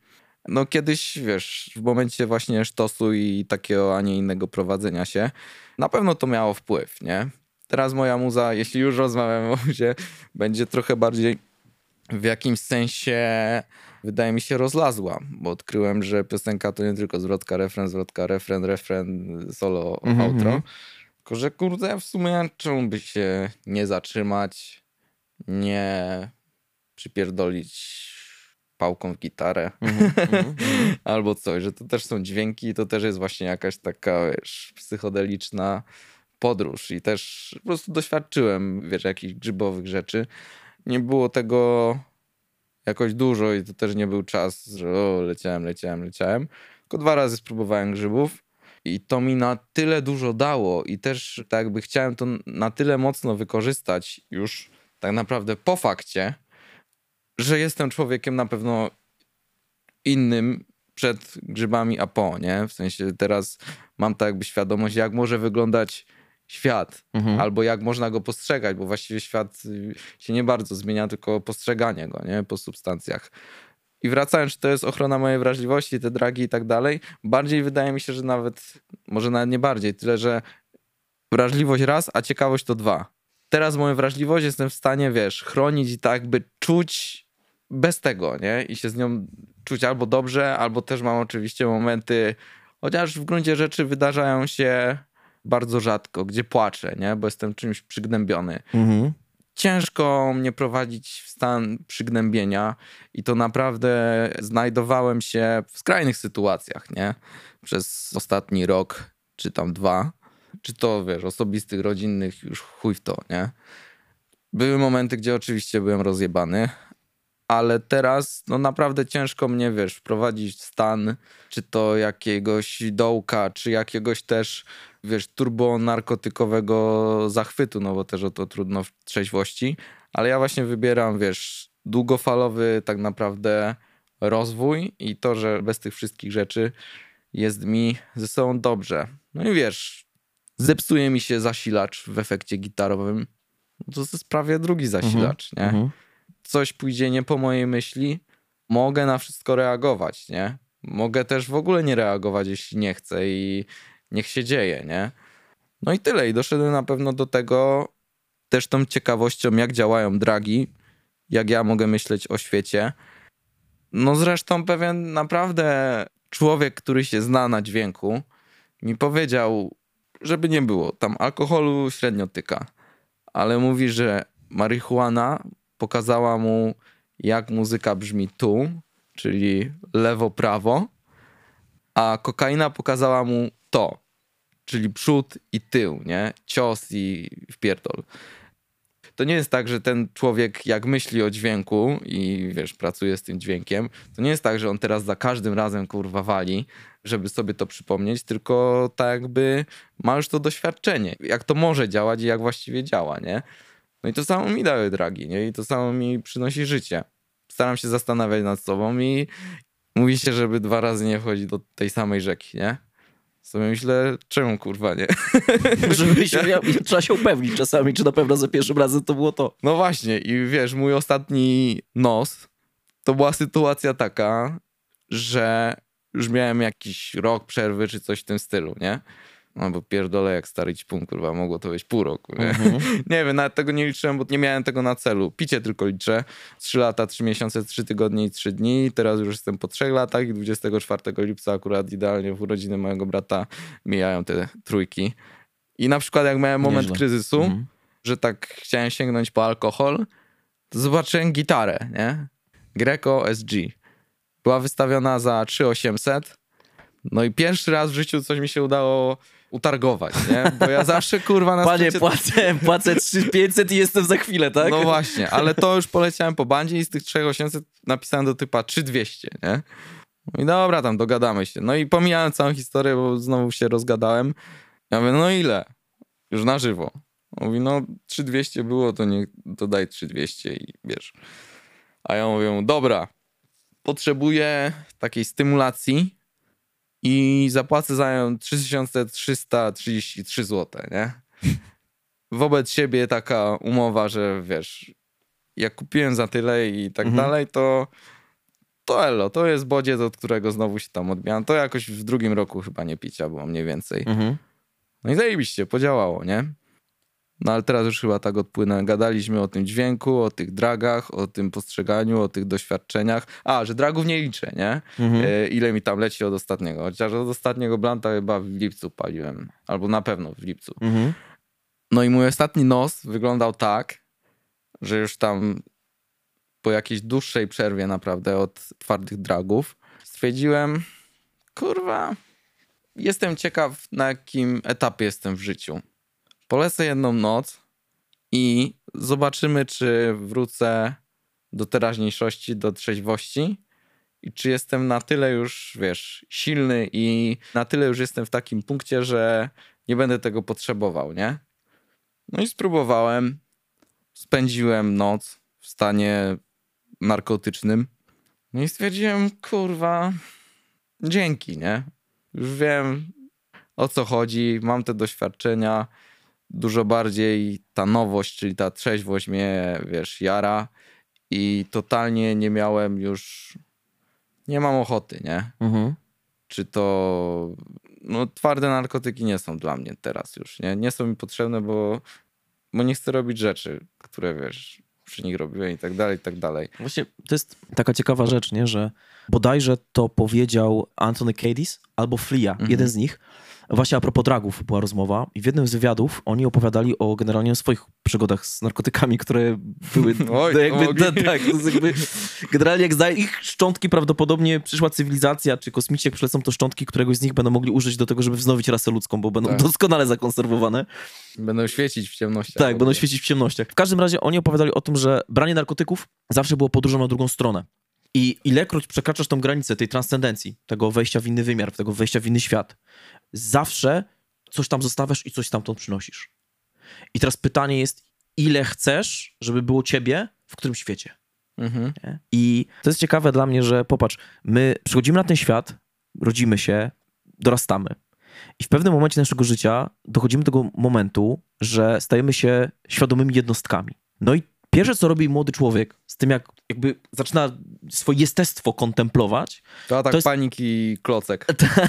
Speaker 2: No kiedyś, wiesz, w momencie właśnie sztosu i takiego, a nie innego prowadzenia się, na pewno to miało wpływ, nie? Teraz moja muza, jeśli już rozmawiamy o muzie, będzie trochę bardziej w jakimś sensie, wydaje mi się, rozlazła, bo odkryłem, że piosenka to nie tylko zwrotka, refren, zwrotka, refren, refren, solo,
Speaker 3: Mhm,
Speaker 2: outro.
Speaker 3: mhm.
Speaker 2: Tylko, że kurde, w sumie czemu by się nie zatrzymać, nie przypierdolić pałką w gitarę
Speaker 3: Mhm. Mhm.
Speaker 2: albo coś, że to też są dźwięki, to też jest właśnie jakaś taka, wiesz, psychodeliczna podróż i też po prostu doświadczyłem, wiesz, jakichś grzybowych rzeczy. Nie było tego jakoś dużo i to też nie był czas, że o, leciałem, leciałem, leciałem. Tylko dwa razy spróbowałem grzybów i to mi na tyle dużo dało i też tak jakby chciałem to na tyle mocno wykorzystać już tak naprawdę po fakcie, że jestem człowiekiem na pewno innym przed grzybami a po, nie? W sensie teraz mam tak jakby świadomość, jak może wyglądać świat,
Speaker 3: Mhm.
Speaker 2: albo jak można go postrzegać, bo właściwie świat y, się nie bardzo zmienia, tylko postrzeganie go, nie? Po substancjach. I wracając, czy to jest ochrona mojej wrażliwości, te dragi i tak dalej, bardziej wydaje mi się, że nawet, może nawet nie bardziej, tyle, że wrażliwość raz, a ciekawość to dwa. Teraz moją wrażliwość jestem w stanie, wiesz, chronić i tak by czuć bez tego, nie? I się z nią czuć albo dobrze, albo też mam oczywiście momenty, chociaż w gruncie rzeczy wydarzają się bardzo rzadko, gdzie płaczę, nie? Bo jestem czymś przygnębiony.
Speaker 3: Mhm.
Speaker 2: Ciężko mnie prowadzić w stan przygnębienia i to naprawdę znajdowałem się w skrajnych sytuacjach, nie? Przez ostatni rok, czy tam dwa, czy to, wiesz, osobistych, rodzinnych, już chuj w to, nie? Były momenty, gdzie oczywiście byłem rozjebany, ale teraz no naprawdę ciężko mnie, wiesz, wprowadzić w stan, czy to jakiegoś dołka, czy jakiegoś też, wiesz, turbonarkotykowego zachwytu, no bo też o to trudno w trzeźwości, ale ja właśnie wybieram, wiesz, długofalowy tak naprawdę rozwój i to, że bez tych wszystkich rzeczy jest mi ze sobą dobrze. No i wiesz, zepsuje mi się zasilacz w efekcie gitarowym, no to jest prawie drugi zasilacz, nie? Coś pójdzie nie po mojej myśli, mogę na wszystko reagować, nie? Mogę też w ogóle nie reagować, jeśli nie chcę i niech się dzieje, nie? No i tyle. I doszedłem na pewno do tego też tą ciekawością, jak działają dragi, jak ja mogę myśleć o świecie. No zresztą pewien naprawdę człowiek, który się zna na dźwięku, mi powiedział, żeby nie było, tam alkoholu średnio tyka, ale mówi, że marihuana pokazała mu, jak muzyka brzmi tu, czyli lewo-prawo, a kokaina pokazała mu to, czyli przód i tył, nie? Cios i wpierdol. To nie jest tak, że ten człowiek, jak myśli o dźwięku i wiesz, pracuje z tym dźwiękiem, to nie jest tak, że on teraz za każdym razem kurwa wali, żeby sobie to przypomnieć, tylko tak jakby ma już to doświadczenie, jak to może działać i jak właściwie działa, nie? No i to samo mi dały dragi, nie? I to samo mi przynosi życie. Staram się zastanawiać nad sobą i mówi się, żeby dwa razy nie wchodzić do tej samej rzeki, nie? Sobie myślę, czemu kurwa nie?
Speaker 3: Żeby się, ja, trzeba się upewnić czasami, czy na pewno za pierwszym razem to było to.
Speaker 2: No właśnie i wiesz, mój ostatni nos to była sytuacja taka, że już miałem jakiś rok przerwy czy coś w tym stylu, nie? No bo pierdolę jak stary ćpun, kurwa, mogło to być pół roku, nie? nie wiem, nawet tego nie liczyłem, bo nie miałem tego na celu. Picie tylko liczę. Trzy lata, trzy miesiące, trzy tygodnie i trzy dni. Teraz już jestem po trzech latach i 24 lipca akurat idealnie w urodziny mojego brata mijają te trójki. I na przykład jak miałem moment
Speaker 3: Nieźle.
Speaker 2: kryzysu,
Speaker 3: Mhm.
Speaker 2: że tak chciałem sięgnąć po alkohol, to zobaczyłem gitarę, nie? Greco SG. Była wystawiona za 3800. No i pierwszy raz w życiu coś mi się udało utargować, nie? Bo ja zawsze kurwa na
Speaker 3: Panie, płacę, płacę 3500 i jestem za chwilę, tak?
Speaker 2: No właśnie, ale to już poleciałem po bandzie i z tych 3800 napisałem do typa 3200, nie? I dobra, tam dogadamy się. No i pomijałem całą historię, bo znowu się rozgadałem. Ja mówię, no ile? Już na żywo. Mówi, no 3200 było, to nie, to daj 3200 i wiesz. A ja mówię, dobra, potrzebuję takiej stymulacji i zapłacę za nią 3333 zł, nie? Wobec siebie taka umowa, że wiesz, jak kupiłem za tyle i tak
Speaker 3: Mhm.
Speaker 2: dalej, to to elo, to jest bodziec, od którego znowu się tam odbijam. To jakoś w drugim roku chyba nie picia było mniej więcej.
Speaker 3: Mhm.
Speaker 2: No i zajebiście, podziałało, nie? No ale teraz już chyba tak odpłynę. Gadaliśmy o tym dźwięku, o tych dragach, o tym postrzeganiu, o tych doświadczeniach. A, że dragów nie liczę, nie?
Speaker 3: Mhm.
Speaker 2: E, ile mi tam leci od ostatniego. Chociaż od ostatniego blanta chyba w lipcu paliłem. Albo na pewno w lipcu.
Speaker 3: Mhm.
Speaker 2: No i mój ostatni nos wyglądał tak, że już tam po jakiejś dłuższej przerwie naprawdę od twardych dragów stwierdziłem, kurwa, jestem ciekaw na jakim etapie jestem w życiu. Polecę jedną noc i zobaczymy, czy wrócę do teraźniejszości, do trzeźwości i czy jestem na tyle już, wiesz, silny i na tyle już jestem w takim punkcie, że nie będę tego potrzebował, nie? No i spróbowałem. Spędziłem noc w stanie narkotycznym. No i stwierdziłem, kurwa, dzięki, nie? Już wiem o co chodzi, mam te doświadczenia. Dużo bardziej ta nowość, czyli ta trzeźwość mnie, wiesz, jara i totalnie nie miałem już, nie mam ochoty, nie?
Speaker 3: Mhm.
Speaker 2: czy to. No, twarde narkotyki nie są dla mnie teraz już. Nie, nie są mi potrzebne, bo, bo nie chcę robić rzeczy, które wiesz, przy nich robiłem i tak dalej, i tak dalej.
Speaker 1: Właśnie to jest taka ciekawa rzecz, nie? że bodajże to powiedział Anthony Cadiz albo Flia,
Speaker 2: Mhm.
Speaker 1: jeden z nich. Właśnie a propos dragów była rozmowa i w jednym z wywiadów oni opowiadali o generalnie o swoich przygodach z narkotykami, które były
Speaker 2: Oj,
Speaker 1: to jakby, tak, jakby generalnie jak za ich szczątki prawdopodobnie przyszła cywilizacja, czy kosmici jak przylecą, to szczątki któregoś z nich będą mogli użyć do tego, żeby wznowić rasę ludzką, bo będą
Speaker 2: Tak.
Speaker 1: doskonale zakonserwowane.
Speaker 2: Będą świecić w ciemnościach.
Speaker 1: Tak, będą świecić w ciemnościach. W każdym razie oni opowiadali o tym, że branie narkotyków zawsze było podróżą na drugą stronę. I ilekroć przekraczasz tą granicę tej transcendencji, tego wejścia w inny wymiar, tego wejścia w inny świat, zawsze coś tam zostawiasz i coś stamtąd przynosisz. I teraz pytanie jest, ile chcesz, żeby było ciebie w którym świecie?
Speaker 2: Mhm.
Speaker 1: I to jest ciekawe dla mnie, że popatrz, my przychodzimy na ten świat, rodzimy się, dorastamy. I w pewnym momencie naszego życia dochodzimy do tego momentu, że stajemy się świadomymi jednostkami. No i pierwsze, co robi młody człowiek z tym, jak jakby zaczyna swoje jestestwo kontemplować,
Speaker 2: To atak
Speaker 1: To jest-
Speaker 2: paniki klocek.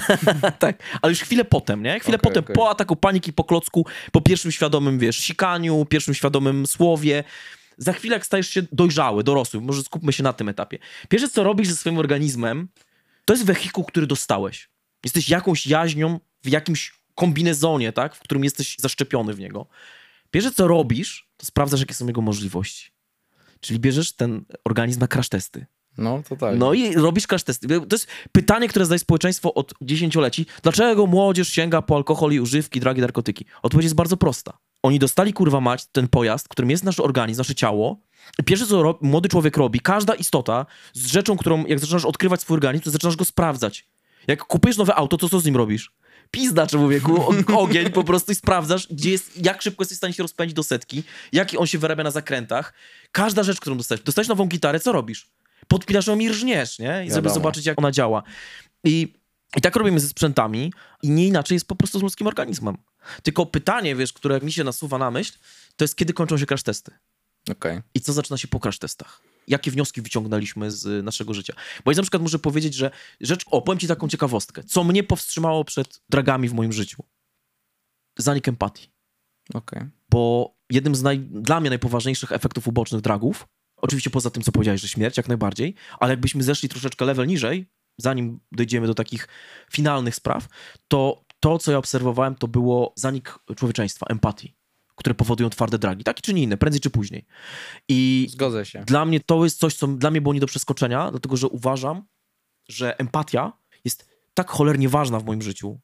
Speaker 1: tak, ale już chwilę potem, nie? Chwilę
Speaker 2: Okej,
Speaker 1: potem,
Speaker 2: okej.
Speaker 1: po ataku paniki, po klocku, po pierwszym świadomym, wiesz, sikaniu, pierwszym świadomym słowie. Za chwilę, jak stajesz się dojrzały, dorosły, może skupmy się na tym etapie. Pierwsze, co robisz ze swoim organizmem, to jest wehikuł, który dostałeś. Jesteś jakąś jaźnią w jakimś kombinezonie, tak? W którym jesteś zaszczepiony w niego. Pierwsze, co robisz, to sprawdzasz, jakie są jego możliwości. Czyli bierzesz ten organizm na crash testy.
Speaker 2: No, to tak.
Speaker 1: No i robisz crash testy. To jest pytanie, które zadaje społeczeństwo od dziesięcioleci. Dlaczego młodzież sięga po alkohol i używki, dragi, narkotyki? Odpowiedź jest bardzo prosta. Oni dostali, kurwa mać, ten pojazd, którym jest nasz organizm, nasze ciało. I pierwsze, co młody człowiek robi, każda istota z rzeczą, którą, jak zaczynasz odkrywać swój organizm, to zaczynasz go sprawdzać. Jak kupujesz nowe auto, to co z nim robisz? Pizda, człowieku, ogień po prostu i sprawdzasz, gdzie jest, jak szybko jesteś w stanie się rozpędzić do setki, jaki on się wyrabia na zakrętach. Każda rzecz, którą dostajesz. Dostajesz nową gitarę, co robisz? Podpinasz ją i rżniesz, nie? I żeby zobaczyć, jak ona działa. I I tak robimy ze sprzętami i nie inaczej jest po prostu z ludzkim organizmem. Tylko pytanie, wiesz, które mi się nasuwa na myśl, to jest kiedy kończą się crash testy
Speaker 2: Okej.
Speaker 1: i co zaczyna się po crash testach. Jakie wnioski wyciągnęliśmy z naszego życia? Bo ja na przykład muszę powiedzieć, że rzecz, o, powiem ci taką ciekawostkę, co mnie powstrzymało przed dragami w moim życiu. Zanik empatii.
Speaker 2: Okej.
Speaker 1: Bo jednym z naj, dla mnie najpoważniejszych efektów ubocznych dragów, oczywiście poza tym, co powiedziałeś, że śmierć, jak najbardziej, ale jakbyśmy zeszli troszeczkę level niżej, zanim dojdziemy do takich finalnych spraw, to to, co ja obserwowałem, to było zanik człowieczeństwa, empatii, które powodują twarde dragi, takie czy nie inne, prędzej czy później. I
Speaker 2: Zgodzę się.
Speaker 1: dla mnie to jest coś, co dla mnie było nie do przeskoczenia, dlatego że uważam, że empatia jest tak cholernie ważna w moim życiu.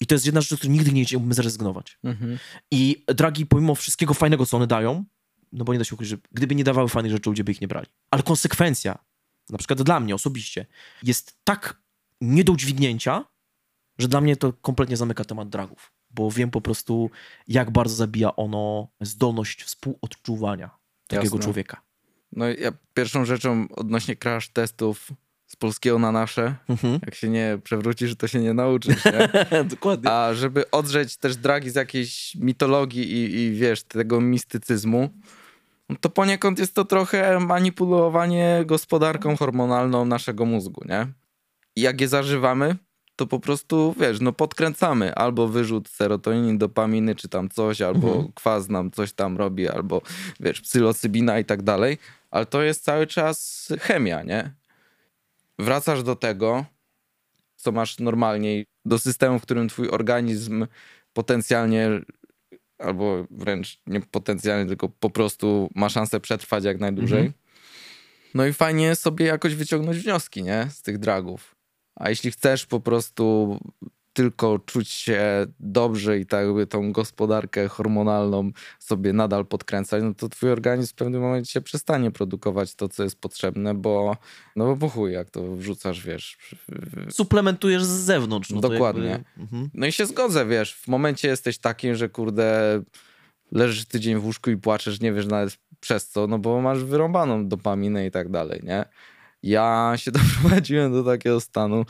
Speaker 1: I to jest jedna rzecz, z której nigdy nie chciałbym zrezygnować.
Speaker 2: Mhm.
Speaker 1: I dragi, pomimo wszystkiego fajnego, co one dają, no bo nie da się ukryć, że gdyby nie dawały fajnych rzeczy, ludzie by ich nie brali. Ale konsekwencja, na przykład dla mnie osobiście, jest tak nie do udźwignięcia, że dla mnie to kompletnie zamyka temat dragów. Bo wiem po prostu, jak bardzo zabija ono zdolność współodczuwania takiego
Speaker 2: Jasne.
Speaker 1: człowieka.
Speaker 2: No ja pierwszą rzeczą odnośnie crash testów z polskiego na nasze,
Speaker 1: Mhm.
Speaker 2: jak się nie przewrócisz, to się nie nauczysz, nie?
Speaker 1: Dokładnie.
Speaker 2: A żeby odrzeć też dragi z jakiejś mitologii i, i wiesz, tego mistycyzmu, no to poniekąd jest to trochę manipulowanie gospodarką hormonalną naszego mózgu, nie? I jak je zażywamy, to po prostu, wiesz, no podkręcamy albo wyrzut serotoniny, dopaminy, czy tam coś, albo
Speaker 1: Mhm.
Speaker 2: kwas nam coś tam robi, albo wiesz, psylocybina i tak dalej, ale to jest cały czas chemia, nie? Wracasz do tego, co masz normalnie, do systemu, w którym twój organizm potencjalnie, albo wręcz nie potencjalnie, tylko po prostu ma szansę przetrwać jak najdłużej.
Speaker 1: Mhm.
Speaker 2: No i fajnie sobie jakoś wyciągnąć wnioski, nie? Z tych dragów. A jeśli chcesz po prostu tylko czuć się dobrze i tak jakby tą gospodarkę hormonalną sobie nadal podkręcać, no to twój organizm w pewnym momencie przestanie produkować to, co jest potrzebne, bo no bo po chuj, jak to wrzucasz, wiesz.
Speaker 1: Suplementujesz z zewnątrz. No
Speaker 2: Dokładnie.
Speaker 1: jakby- Mhm.
Speaker 2: No i się zgodzę, wiesz, w momencie jesteś takim, że kurde, leżysz tydzień w łóżku i płaczesz, nie wiesz nawet przez co, no bo masz wyrąbaną dopaminę i tak dalej, nie? Ja się doprowadziłem do takiego stanu,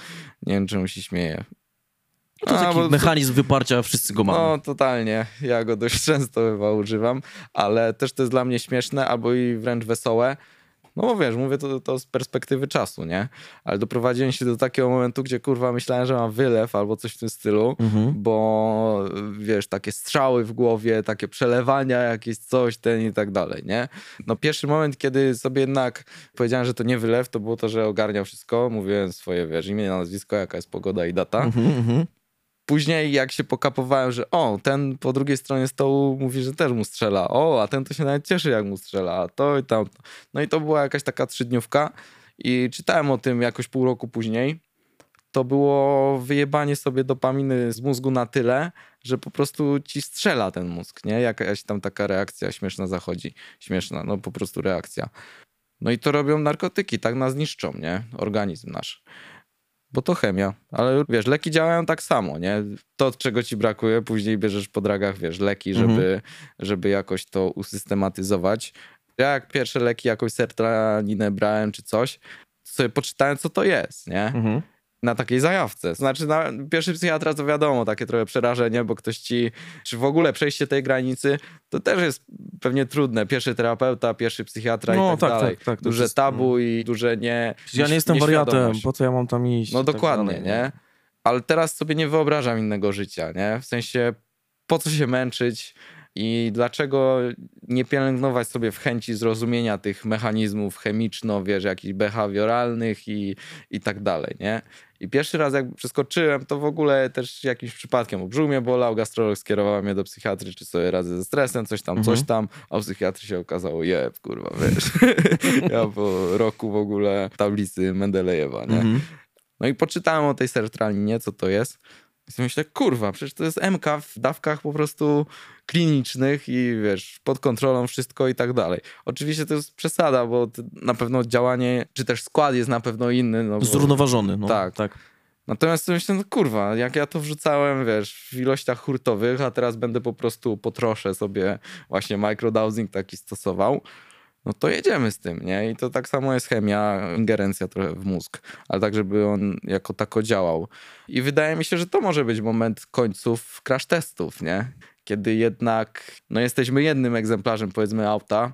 Speaker 2: nie wiem czemu się śmieję.
Speaker 1: No to jest
Speaker 2: A,
Speaker 1: taki
Speaker 2: bo-
Speaker 1: mechanizm wyparcia, wszyscy go mamy.
Speaker 2: No, totalnie. Ja go dość często chyba używam, ale też to jest dla mnie śmieszne albo i wręcz wesołe. No bo wiesz, mówię to, to z perspektywy czasu, nie? Ale doprowadziłem się do takiego momentu, gdzie kurwa myślałem, że mam wylew albo coś w tym stylu,
Speaker 1: Mhm.
Speaker 2: bo wiesz, takie strzały w głowie, takie przelewania, jakieś coś, ten i tak dalej, nie? No pierwszy moment, kiedy sobie jednak powiedziałem, że to nie wylew, to było to, że ogarniał wszystko, mówiłem swoje, wiesz, imię, nazwisko, jaka jest pogoda i data.
Speaker 1: Mhm, mhm.
Speaker 2: Później jak się pokapowałem, że o, ten po drugiej stronie stołu mówi, że też mu strzela. O, a ten to się nawet cieszy, jak mu strzela. A to i tam. No i to była jakaś taka trzydniówka i czytałem o tym jakoś pół roku później. To było wyjebanie sobie dopaminy z mózgu na tyle, że po prostu ci strzela ten mózg, nie? Jakaś tam taka reakcja śmieszna zachodzi. Śmieszna, no po prostu reakcja. No i to robią narkotyki, tak nas niszczą, nie? Organizm nasz. Bo to chemia, ale wiesz, leki działają tak samo, nie? To, czego ci brakuje, później bierzesz po dragach, wiesz, leki, żeby,
Speaker 1: Mhm.
Speaker 2: żeby jakoś to usystematyzować. Ja jak pierwsze leki, jakąś sertraninę brałem czy coś, to sobie poczytałem, co to jest, nie?
Speaker 1: Mhm.
Speaker 2: Na takiej zajawce. Znaczy, na, pierwszy psychiatra to wiadomo, takie trochę przerażenie, bo ktoś ci, czy w ogóle przejście tej granicy, to też jest pewnie trudne. Pierwszy terapeuta, pierwszy psychiatra
Speaker 1: No,
Speaker 2: i tak,
Speaker 1: tak,
Speaker 2: dalej.
Speaker 1: tak, tak,
Speaker 2: duże
Speaker 1: jest-
Speaker 2: tabu i duże nie.
Speaker 1: Ja nie jestem wariatem, po co ja mam tam iść?
Speaker 2: No
Speaker 1: tak
Speaker 2: dokładnie,
Speaker 1: dalej,
Speaker 2: nie? Ale teraz sobie nie wyobrażam innego życia, nie? W sensie, po co się męczyć i dlaczego nie pielęgnować sobie w chęci zrozumienia tych mechanizmów chemiczno, wiesz, jakichś behawioralnych i, i tak dalej, nie? I pierwszy raz jak przeskoczyłem, to w ogóle też jakimś przypadkiem, bo brzuch mnie bolał, gastrolog skierował mnie do psychiatry, czy sobie radzę ze stresem, coś tam,
Speaker 1: Mhm.
Speaker 2: coś tam, a u psychiatry się okazało, jeb, kurwa, wiesz. ja po roku w ogóle tablicy Mendelejewa, nie?
Speaker 1: Mhm.
Speaker 2: No i poczytałem o tej sertralinie, co to jest. I sobie myślę, kurwa, przecież to jest MK w dawkach po prostu klinicznych i wiesz, pod kontrolą wszystko i tak dalej. Oczywiście to jest przesada, bo na pewno działanie, czy też skład jest na pewno inny. No bo...
Speaker 1: Zrównoważony, no.
Speaker 2: Tak.
Speaker 1: tak.
Speaker 2: Natomiast sobie myślę, no kurwa, jak ja to wrzucałem, wiesz, w ilościach hurtowych, a teraz będę po prostu po trosze sobie właśnie microdosing taki stosował, no to jedziemy z tym, nie? I to tak samo jest chemia, ingerencja trochę w mózg, ale tak, żeby on jako tako działał. I wydaje mi się, że to może być moment końców crash testów, nie? Kiedy jednak, no jesteśmy jednym egzemplarzem, powiedzmy, auta,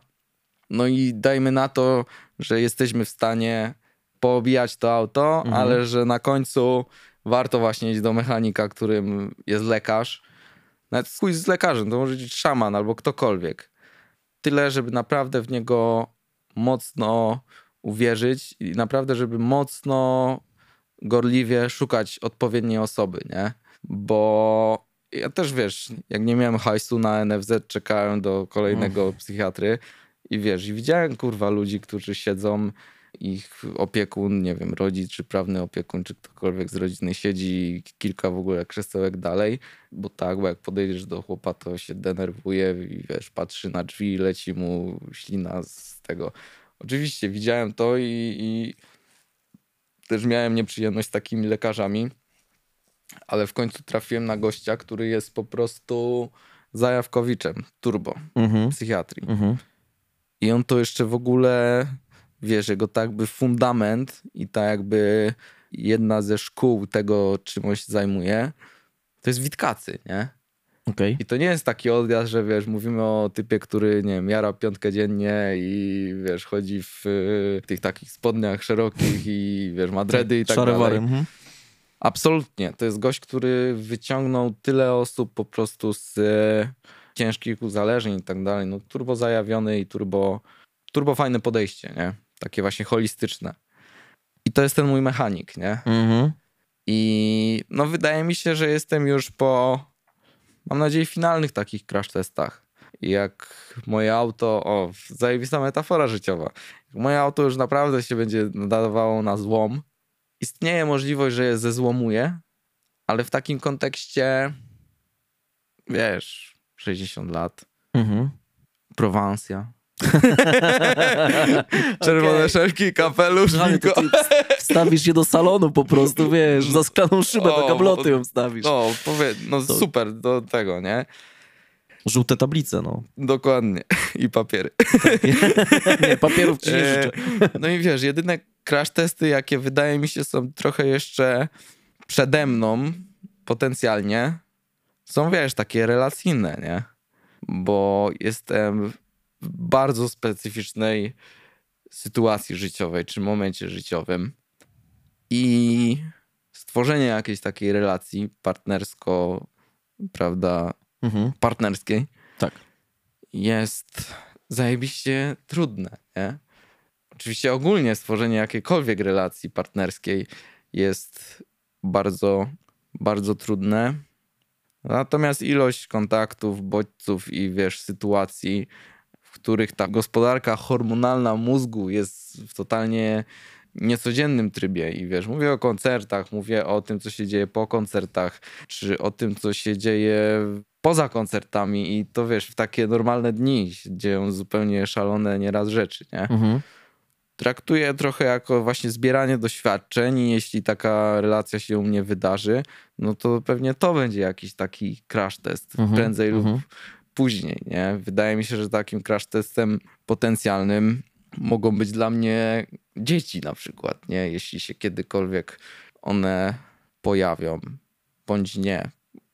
Speaker 2: no i dajmy na to, że jesteśmy w stanie poobijać to auto, mhm. ale że na końcu warto właśnie iść do mechanika, którym jest lekarz. Nawet pójść z lekarzem, to może być szaman albo ktokolwiek. Tyle, żeby naprawdę w niego mocno uwierzyć i naprawdę, żeby mocno gorliwie szukać odpowiedniej osoby, nie? Bo ja też, wiesz, jak nie miałem hajsu na NFZ, czekałem do kolejnego psychiatry i wiesz, i widziałem, kurwa, ludzi, którzy siedzą ich opiekun, nie wiem, rodzic czy prawny opiekun, czy ktokolwiek z rodziny siedzi kilka w ogóle krzesełek dalej, bo tak, bo jak podejdziesz do chłopa, to się denerwuje i wiesz, patrzy na drzwi, leci mu ślina z tego. Oczywiście widziałem to i, i też miałem nieprzyjemność z takimi lekarzami, ale w końcu trafiłem na gościa, który jest po prostu zajawkowiczem, turbo, mhm. psychiatrii. Mhm. I on to jeszcze w ogóle wiesz, jego tak jakby fundament i tak jakby jedna ze szkół tego, czym on się zajmuje, to jest Witkacy, nie?
Speaker 3: Okay.
Speaker 2: I to nie jest taki odjazd, że wiesz, mówimy o typie, który, nie wiem, jara piątkę dziennie i wiesz, chodzi w y, tych takich spodniach szerokich i wiesz, madredy i tak Szarewary. dalej. Mhm. Absolutnie. To jest gość, który wyciągnął tyle osób po prostu z y, ciężkich uzależnień i tak dalej. No turbo zajawiony i turbo, turbo fajne podejście, nie? Takie właśnie holistyczne. I to jest ten mój mechanik, nie? Mhm. I no wydaje mi się, że jestem już po, mam nadzieję, finalnych takich crash testach. I jak moje auto, o, zajebista metafora życiowa. Moje auto już naprawdę się będzie nadawało na złom, istnieje możliwość, że je zezłomuję, ale w takim kontekście, wiesz, 60 lat, mhm. Prowansja, Czerwone okay. szelki, kapelusz, no,
Speaker 3: Wstawisz je do salonu po prostu, wiesz, za szklaną szybę, o, do gabloty ją wstawisz.
Speaker 2: No, powie, no to... super, do tego, nie?
Speaker 3: Żółte tablice, no.
Speaker 2: Dokładnie. I papiery.
Speaker 3: nie, papierów ci nie e, życzę.
Speaker 2: No i wiesz, jedyne crash testy, jakie wydaje mi się są trochę jeszcze przede mną, potencjalnie, są, wiesz, takie relacyjne, nie? Bo jestem bardzo specyficznej sytuacji życiowej czy momencie życiowym. I stworzenie jakiejś takiej relacji partnersko, prawda, mhm. partnerskiej
Speaker 3: tak.
Speaker 2: jest zajebiście trudne, nie? Oczywiście ogólnie stworzenie jakiejkolwiek relacji partnerskiej jest bardzo, bardzo trudne. Natomiast ilość kontaktów, bodźców i wiesz, sytuacji w których ta gospodarka hormonalna mózgu jest w totalnie niecodziennym trybie i wiesz, mówię o koncertach, mówię o tym, co się dzieje po koncertach, czy o tym, co się dzieje poza koncertami i to wiesz, w takie normalne dni się dzieją zupełnie szalone nieraz rzeczy, nie? Mhm. Traktuję trochę jako właśnie zbieranie doświadczeń i jeśli taka relacja się u mnie wydarzy, no to pewnie to będzie jakiś taki crash test, mhm. prędzej lub mhm później, nie? Wydaje mi się, że takim crash testem potencjalnym mogą być dla mnie dzieci na przykład, nie? Jeśli się kiedykolwiek one pojawią, bądź nie.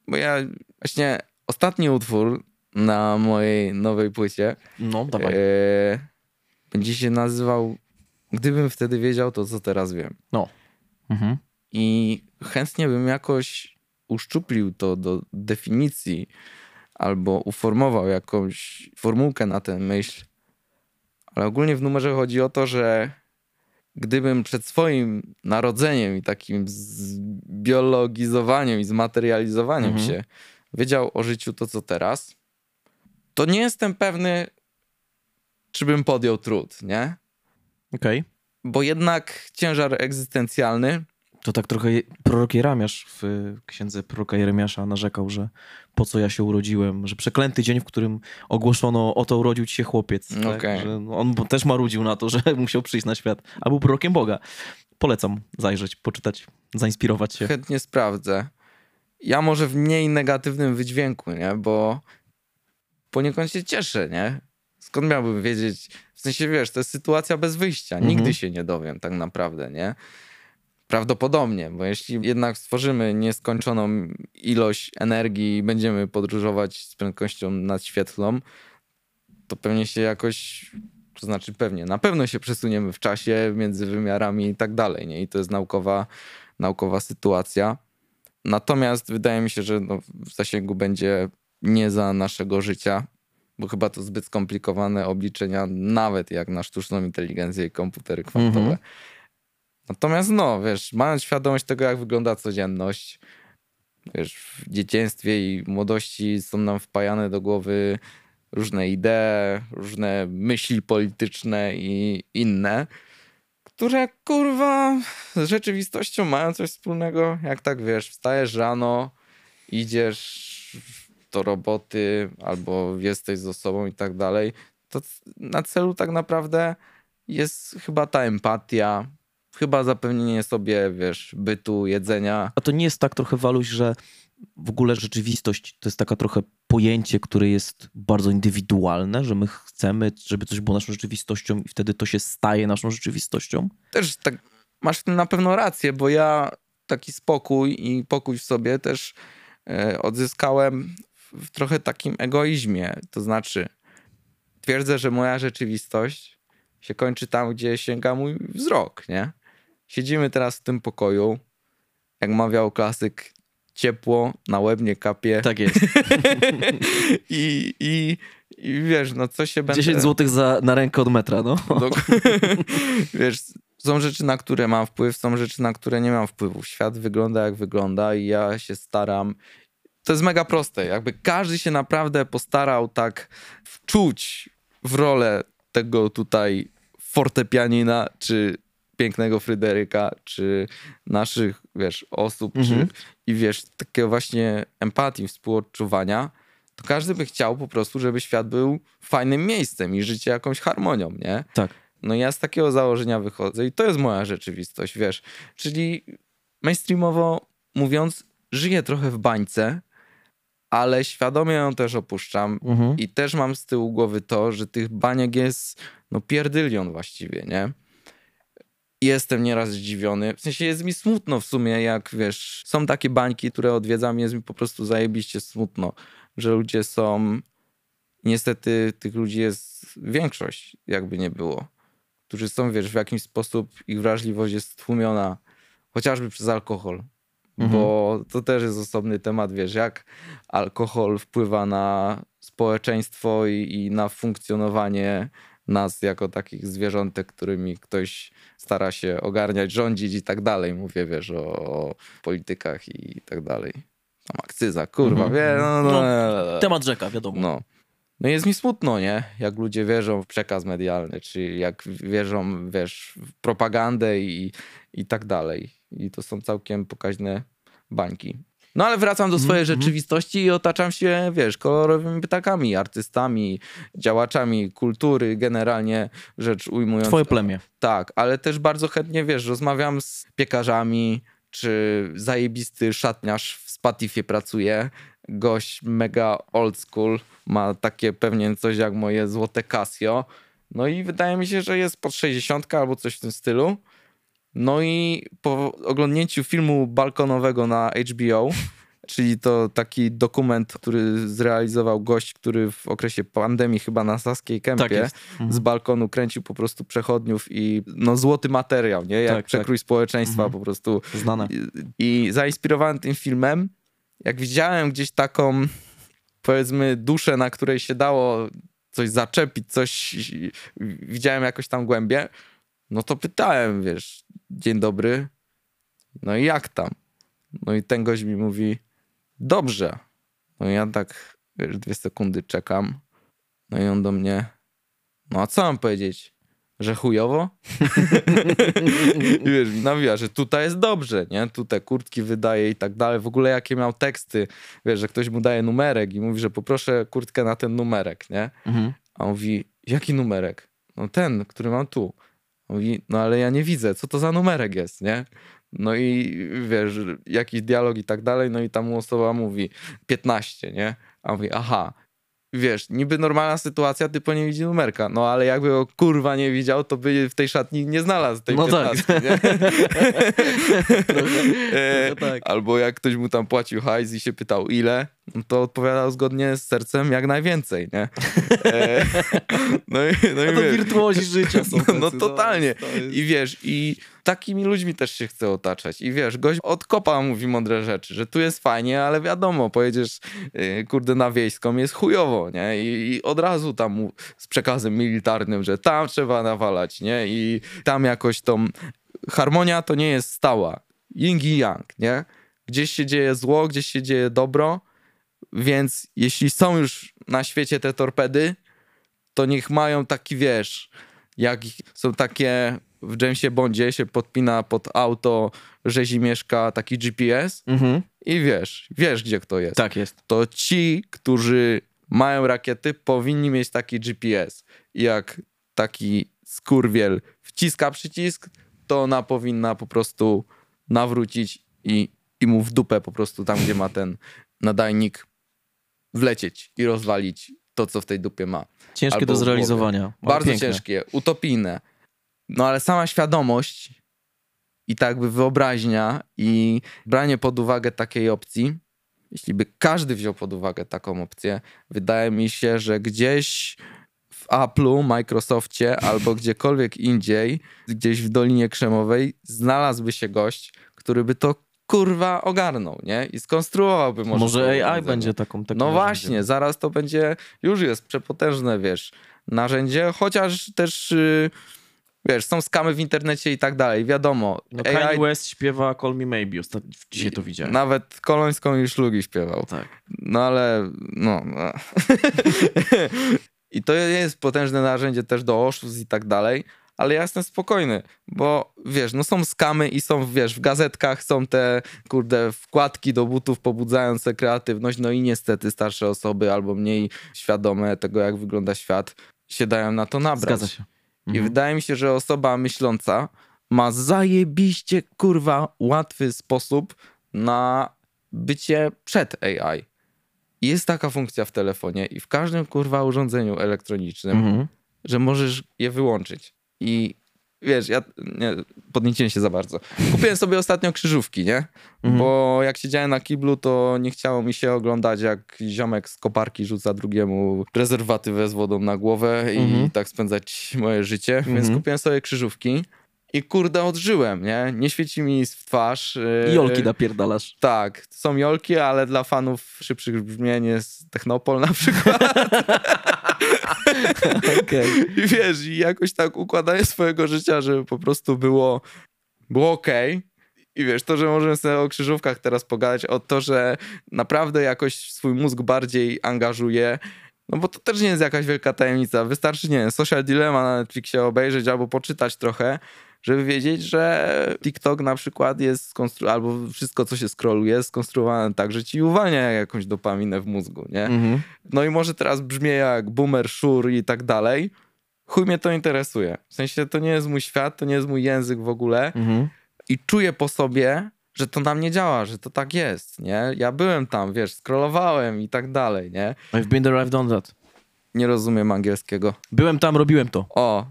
Speaker 2: Bo ja właśnie ostatni utwór na mojej nowej płycie
Speaker 3: no, dawaj. E,
Speaker 2: będzie się nazywał Gdybym wtedy wiedział to, co teraz wiem.
Speaker 3: No. Mhm.
Speaker 2: I chętnie bym jakoś uszczuplił to do definicji albo uformował jakąś formułkę na tę myśl. Ale ogólnie w numerze chodzi o to, że gdybym przed swoim narodzeniem i takim zbiologizowaniem i zmaterializowaniem mhm. się wiedział o życiu to, co teraz, to nie jestem pewny, czy bym podjął trud, nie?
Speaker 3: Okej. Okay.
Speaker 2: Bo jednak ciężar egzystencjalny
Speaker 3: to tak trochę prorok Jeremiasz w księdze proroka Jeremiasza narzekał, że po co ja się urodziłem, że przeklęty dzień, w którym ogłoszono, oto urodził ci się chłopiec. Tak? Okay. Że on też marudził na to, że musiał przyjść na świat, a był prorokiem Boga. Polecam zajrzeć, poczytać, zainspirować się.
Speaker 2: Chętnie sprawdzę. Ja może w mniej negatywnym wydźwięku, nie? Bo poniekąd się cieszę, nie? skąd miałbym wiedzieć? W sensie, wiesz, to jest sytuacja bez wyjścia.
Speaker 3: Mhm.
Speaker 2: Nigdy się nie dowiem tak naprawdę, nie? Prawdopodobnie, bo jeśli jednak stworzymy nieskończoną ilość energii i będziemy podróżować z prędkością nadświetlną, to pewnie się jakoś, to znaczy pewnie, na pewno się przesuniemy w czasie między wymiarami i tak dalej, nie? I to jest naukowa, naukowa sytuacja. Natomiast wydaje mi się, że no, w zasięgu będzie nie za naszego życia, bo chyba to zbyt skomplikowane obliczenia, nawet jak na sztuczną inteligencję i komputery kwantowe.
Speaker 3: Mhm.
Speaker 2: Natomiast no, wiesz, mając świadomość tego, jak wygląda codzienność, wiesz, w dzieciństwie i młodości są nam wpajane do głowy różne idee, różne myśli polityczne i inne, które kurwa z rzeczywistością mają coś wspólnego. Jak tak wiesz, wstajesz rano, idziesz do roboty albo jesteś z osobą i tak dalej, to na celu tak naprawdę jest chyba ta empatia, chyba zapewnienie sobie, wiesz, bytu, jedzenia.
Speaker 1: A to nie jest tak trochę, Waluś, że w ogóle rzeczywistość to jest taka trochę pojęcie, które jest bardzo indywidualne, że my chcemy, żeby coś było naszą rzeczywistością i wtedy to się staje naszą rzeczywistością?
Speaker 2: Też tak, masz w tym na pewno rację, bo ja taki spokój i pokój w sobie też e, odzyskałem w trochę takim egoizmie. To znaczy, twierdzę, że moja rzeczywistość się kończy tam, gdzie sięga mój wzrok, nie? Siedzimy teraz w tym pokoju, jak mawiał klasyk, ciepło, na łeb nie kapie.
Speaker 3: Tak jest.
Speaker 2: I, i, I wiesz, no co się będę...
Speaker 3: 10 zł za, na rękę od metra, no.
Speaker 2: Wiesz, są rzeczy, na które mam wpływ, są rzeczy, na które nie mam wpływu. Świat wygląda jak wygląda i ja się staram. To jest mega proste. Jakby każdy się naprawdę postarał tak wczuć w rolę tego tutaj fortepianina, czy pięknego Fryderyka, czy naszych, wiesz, osób,
Speaker 3: Mhm.
Speaker 2: czy, i wiesz, takiego właśnie empatii, współodczuwania, to każdy by chciał po prostu, żeby świat był fajnym miejscem i życie jakąś harmonią, nie?
Speaker 1: Tak.
Speaker 2: No ja z takiego założenia wychodzę i to jest moja rzeczywistość, wiesz. Czyli mainstreamowo mówiąc, żyję trochę w bańce, ale świadomie ją też opuszczam
Speaker 3: Mhm.
Speaker 2: i też mam z tyłu głowy to, że tych baniek jest no pierdylion właściwie, nie? Jestem nieraz zdziwiony. W sensie jest mi smutno w sumie, jak wiesz, są takie bańki, które odwiedzam, jest mi po prostu zajebiście smutno, że ludzie są. Niestety tych ludzi jest większość, jakby nie było. Którzy są, wiesz, w jakiś sposób ich wrażliwość jest stłumiona, chociażby przez alkohol. Bo to też jest osobny temat, wiesz, jak alkohol wpływa na społeczeństwo i, i na funkcjonowanie nas jako takich zwierzątek, którymi ktoś stara się ogarniać, rządzić i tak dalej. Mówię, wiesz, o, o politykach i tak dalej. Tam akcyza, kurwa,
Speaker 3: Mhm.
Speaker 2: wie, no, no,
Speaker 1: No, Temat rzeka, wiadomo.
Speaker 2: no. No jest mi smutno, nie? Jak ludzie wierzą w przekaz medialny, czy jak wierzą, wiesz, w propagandę i, i tak dalej. I to są całkiem pokaźne bańki. No ale wracam do swojej
Speaker 3: Mhm.
Speaker 2: rzeczywistości i otaczam się, wiesz, kolorowymi ptakami, artystami, działaczami kultury, generalnie rzecz ujmując.
Speaker 1: Twoje plemię.
Speaker 2: Tak, ale też bardzo chętnie, wiesz, rozmawiam z piekarzami, czy zajebisty szatniarz w Spatifie pracuje, gość mega old school, ma takie pewnie coś jak moje złote Casio, no i wydaje mi się, że jest pod 60 albo coś w tym stylu. No i po oglądnięciu filmu balkonowego na HBO, czyli to taki dokument, który zrealizował gość, który w okresie pandemii chyba na Saskiej Kępie
Speaker 3: Tak. Mhm.
Speaker 2: z balkonu kręcił po prostu przechodniów i no złoty materiał, nie? Jak
Speaker 3: Tak,
Speaker 2: przekrój społeczeństwa
Speaker 3: Mhm.
Speaker 2: po prostu.
Speaker 3: Znane.
Speaker 2: I, I zainspirowany tym filmem, jak widziałem gdzieś taką powiedzmy duszę, na której się dało coś zaczepić, coś widziałem jakoś tam głębię, no to pytałem, wiesz, dzień dobry, no i jak tam? No i ten gość mi mówi, dobrze. No i ja tak, wiesz, dwie sekundy czekam, no i on do mnie, no a co mam powiedzieć? Że chujowo? I wiesz, mi nawija, że tutaj jest dobrze, nie? Tu te kurtki wydaje i tak dalej. W ogóle jakie miał teksty, wiesz, że ktoś mu daje numerek i mówi, że poproszę kurtkę na ten numerek, nie?
Speaker 3: Mhm.
Speaker 2: A on mówi, jaki numerek? No ten, który mam tu. Mówi, no ale ja nie widzę, co to za numerek jest, nie? No i wiesz, jakiś dialog i tak dalej, no i tam osoba mówi 15, nie? A mówi, aha, wiesz, niby normalna sytuacja, typo nie widzi numerka, no ale jakby go kurwa nie widział, to by w tej szatni nie znalazł tej
Speaker 3: No tak.
Speaker 2: 15, nie?
Speaker 3: Trochę,
Speaker 2: E,
Speaker 3: tak.
Speaker 2: Albo jak ktoś mu tam płacił hajs i się pytał ile, no to odpowiadał zgodnie z sercem jak najwięcej, nie? E, no i, no i
Speaker 3: A to
Speaker 2: wiesz,
Speaker 3: wirtuozi życia są
Speaker 2: no, no totalnie.
Speaker 3: to jest-
Speaker 2: I wiesz, i takimi ludźmi też się chce otaczać. I wiesz, gość od kopa mówi mądre rzeczy, że tu jest fajnie, ale wiadomo, pojedziesz, yy, kurde, na wiejską, jest chujowo, nie? I, I od razu tam z przekazem militarnym, że tam trzeba nawalać, nie? I tam jakoś tą... Harmonia to nie jest stała. Yin i yang, nie? Gdzieś się dzieje zło, gdzieś się dzieje dobro, więc jeśli są już na świecie te torpedy, to niech mają taki, wiesz, jak są takie w Jamesie Bondzie się podpina pod auto rzezimieszka taki GPS
Speaker 3: Mhm.
Speaker 2: i wiesz, wiesz gdzie kto jest.
Speaker 3: Tak jest.
Speaker 2: To ci, którzy mają rakiety, powinni mieć taki GPS. Jak taki skurwiel wciska przycisk, to ona powinna po prostu nawrócić i, i mu w dupę po prostu tam, gdzie ma ten nadajnik wlecieć i rozwalić to, co w tej dupie ma.
Speaker 3: Ciężkie
Speaker 2: Albo
Speaker 3: do zrealizowania.
Speaker 2: Bardzo
Speaker 3: piękne.
Speaker 2: ciężkie, utopijne. No ale sama świadomość i tak jakby wyobraźnia i branie pod uwagę takiej opcji, jeśli by każdy wziął pod uwagę taką opcję, wydaje mi się, że gdzieś w Apple'u, Microsoftie albo gdziekolwiek indziej, gdzieś w Dolinie Krzemowej znalazłby się gość, który by to kurwa ogarnął, nie? I skonstruowałby może,
Speaker 3: Może, AI będzie taką.
Speaker 2: No właśnie, zaraz to będzie, już jest przepotężne, wiesz, narzędzie, chociaż też, y, wiesz, są skamy w internecie i tak dalej, wiadomo.
Speaker 1: No, Kanye West śpiewa Call Me Maybe, dzisiaj to widziałem.
Speaker 2: Nawet Kolońską i Szlugi śpiewał.
Speaker 1: Tak.
Speaker 2: No ale, no. no. I to jest potężne narzędzie też do oszustw i tak dalej, ale ja jestem spokojny, bo wiesz, no są skamy i są, wiesz, w gazetkach są te, kurde, wkładki do butów pobudzające kreatywność, no i niestety starsze osoby albo mniej świadome tego, jak wygląda świat, się dają na to nabrać.
Speaker 3: Zgadza się.
Speaker 2: I
Speaker 3: Mhm.
Speaker 2: wydaje mi się, że osoba myśląca ma zajebiście, kurwa, łatwy sposób na bycie przed AI. I Jest taka funkcja w telefonie i w każdym, kurwa, urządzeniu elektronicznym,
Speaker 3: Mhm.
Speaker 2: że możesz je wyłączyć. I wiesz, ja nie, podnieciłem się za bardzo. Kupiłem sobie ostatnio krzyżówki, nie?
Speaker 3: Mhm.
Speaker 2: Bo jak siedziałem na kiblu, to nie chciało mi się oglądać, jak ziomek z koparki rzuca drugiemu prezerwatywę z wodą na głowę i
Speaker 3: Mhm.
Speaker 2: tak spędzać moje życie. Więc
Speaker 3: Mhm.
Speaker 2: kupiłem sobie krzyżówki i kurde, odżyłem, nie? Nie świeci mi w twarz.
Speaker 3: I
Speaker 2: yy,
Speaker 3: Jolki napierdalasz.
Speaker 2: Tak, są jolki, ale dla fanów szybszych brzmień jest Technopol na przykład.
Speaker 3: Okej.
Speaker 2: I wiesz, i jakoś tak układanie swojego życia, żeby po prostu było, było okej. I wiesz, to, że możemy sobie o krzyżówkach teraz pogadać, o to, że naprawdę jakoś swój mózg bardziej angażuje, no bo to też nie jest jakaś wielka tajemnica. Wystarczy, nie wiem, Social Dilemma na Netflixie obejrzeć albo poczytać trochę, żeby wiedzieć, że TikTok na przykład jest skonstru- albo wszystko, co się scrolluje, jest skonstruowane tak, że ci uwalnia jakąś dopaminę w mózgu, nie?
Speaker 3: Mhm.
Speaker 2: No i może teraz brzmi jak boomer, szur i tak dalej. Chuj mnie to interesuje. W sensie to nie jest mój świat, to nie jest mój język w ogóle.
Speaker 3: Mhm.
Speaker 2: I czuję po sobie, że to na mnie działa, że to tak jest, nie? Ja byłem tam, wiesz, scrollowałem i tak dalej, nie?
Speaker 3: I've been there, I've done that.
Speaker 2: Nie rozumiem angielskiego.
Speaker 3: Byłem tam, robiłem to.
Speaker 2: O,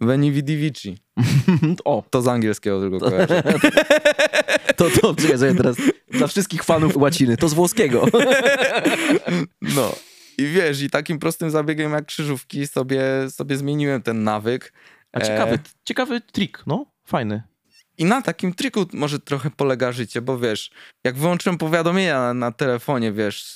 Speaker 2: Veni Vidi Vici.
Speaker 3: O,
Speaker 2: To z angielskiego tylko kojarzę.
Speaker 3: to, to, czekaj, teraz dla wszystkich fanów łaciny, to z włoskiego.
Speaker 2: No. I wiesz, i takim prostym zabiegiem jak krzyżówki sobie, sobie zmieniłem ten nawyk.
Speaker 3: A ciekawy, ciekawy trik, no, fajny.
Speaker 2: I na takim triku może trochę polega życie, bo wiesz, jak wyłączyłem powiadomienia na, na telefonie, wiesz,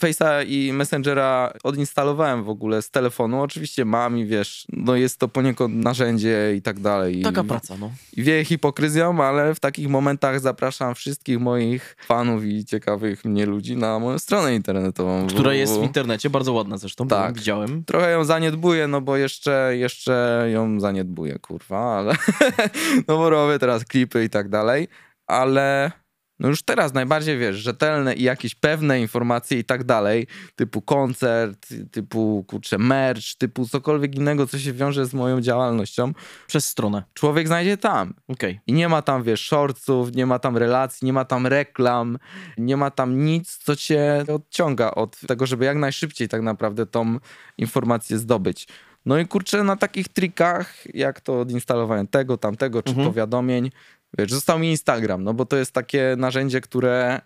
Speaker 2: Face'a i Messengera odinstalowałem w ogóle z telefonu. Oczywiście mam i wiesz, no jest to poniekąd narzędzie i tak dalej.
Speaker 3: Taka
Speaker 2: I,
Speaker 3: praca, no.
Speaker 2: I wieje hipokryzją, ale w takich momentach zapraszam wszystkich moich fanów i ciekawych mnie ludzi na moją stronę internetową.
Speaker 3: Która jest w internecie, bardzo ładna zresztą,
Speaker 2: Tak.
Speaker 3: tak. widziałem.
Speaker 2: Trochę ją zaniedbuję, no bo jeszcze, jeszcze ją zaniedbuję, kurwa, ale no bo robię teraz klipy i tak dalej, ale no już teraz najbardziej, wiesz, rzetelne i jakieś pewne informacje i tak dalej, typu koncert, typu, kurczę, merch, typu cokolwiek innego, co się wiąże z moją działalnością,
Speaker 1: Przez stronę.
Speaker 2: człowiek znajdzie tam.
Speaker 1: Okej.
Speaker 2: I nie ma tam, wiesz, shortców, nie ma tam relacji, nie ma tam reklam, nie ma tam nic, co cię odciąga od tego, żeby jak najszybciej tak naprawdę tą informację zdobyć. No i kurczę, na takich trikach, jak to odinstalowanie tego, tamtego, czy
Speaker 1: Mhm.
Speaker 2: powiadomień, wiesz, został mi Instagram, no bo to jest takie narzędzie, które,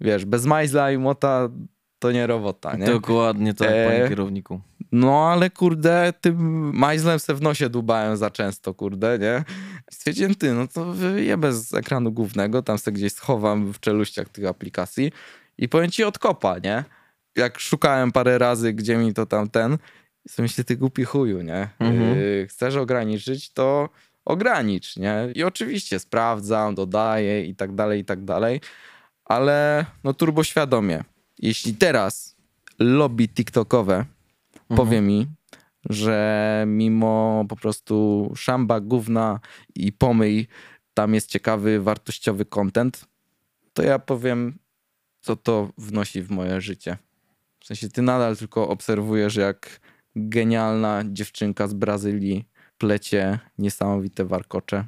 Speaker 2: wiesz, bez majzla i mota to nie robota, nie?
Speaker 3: Dokładnie tak,
Speaker 2: E,
Speaker 3: panie kierowniku.
Speaker 2: No ale kurde, tym majzlem se w nosie dubałem za często, kurde, nie? Stwierdziłem, ty, no to wyjebę z ekranu głównego, tam se gdzieś schowam w czeluściach tych aplikacji i powiem ci od kopa, nie? Jak szukałem parę razy, gdzie mi to tam ten, sobie myślę, ty głupi chuju, nie?
Speaker 3: Mhm.
Speaker 2: Yy, chcesz ograniczyć, to ogranicz, nie? I oczywiście sprawdzam, dodaję i tak dalej, i tak dalej, ale no turbo świadomie. Jeśli teraz lobby TikTokowe powie mi, że mimo po prostu szamba, gówna i pomyj, tam jest ciekawy, wartościowy content, to ja powiem, co to wnosi w moje życie. W sensie ty nadal tylko obserwujesz, jak genialna dziewczynka z Brazylii plecie niesamowite warkocze.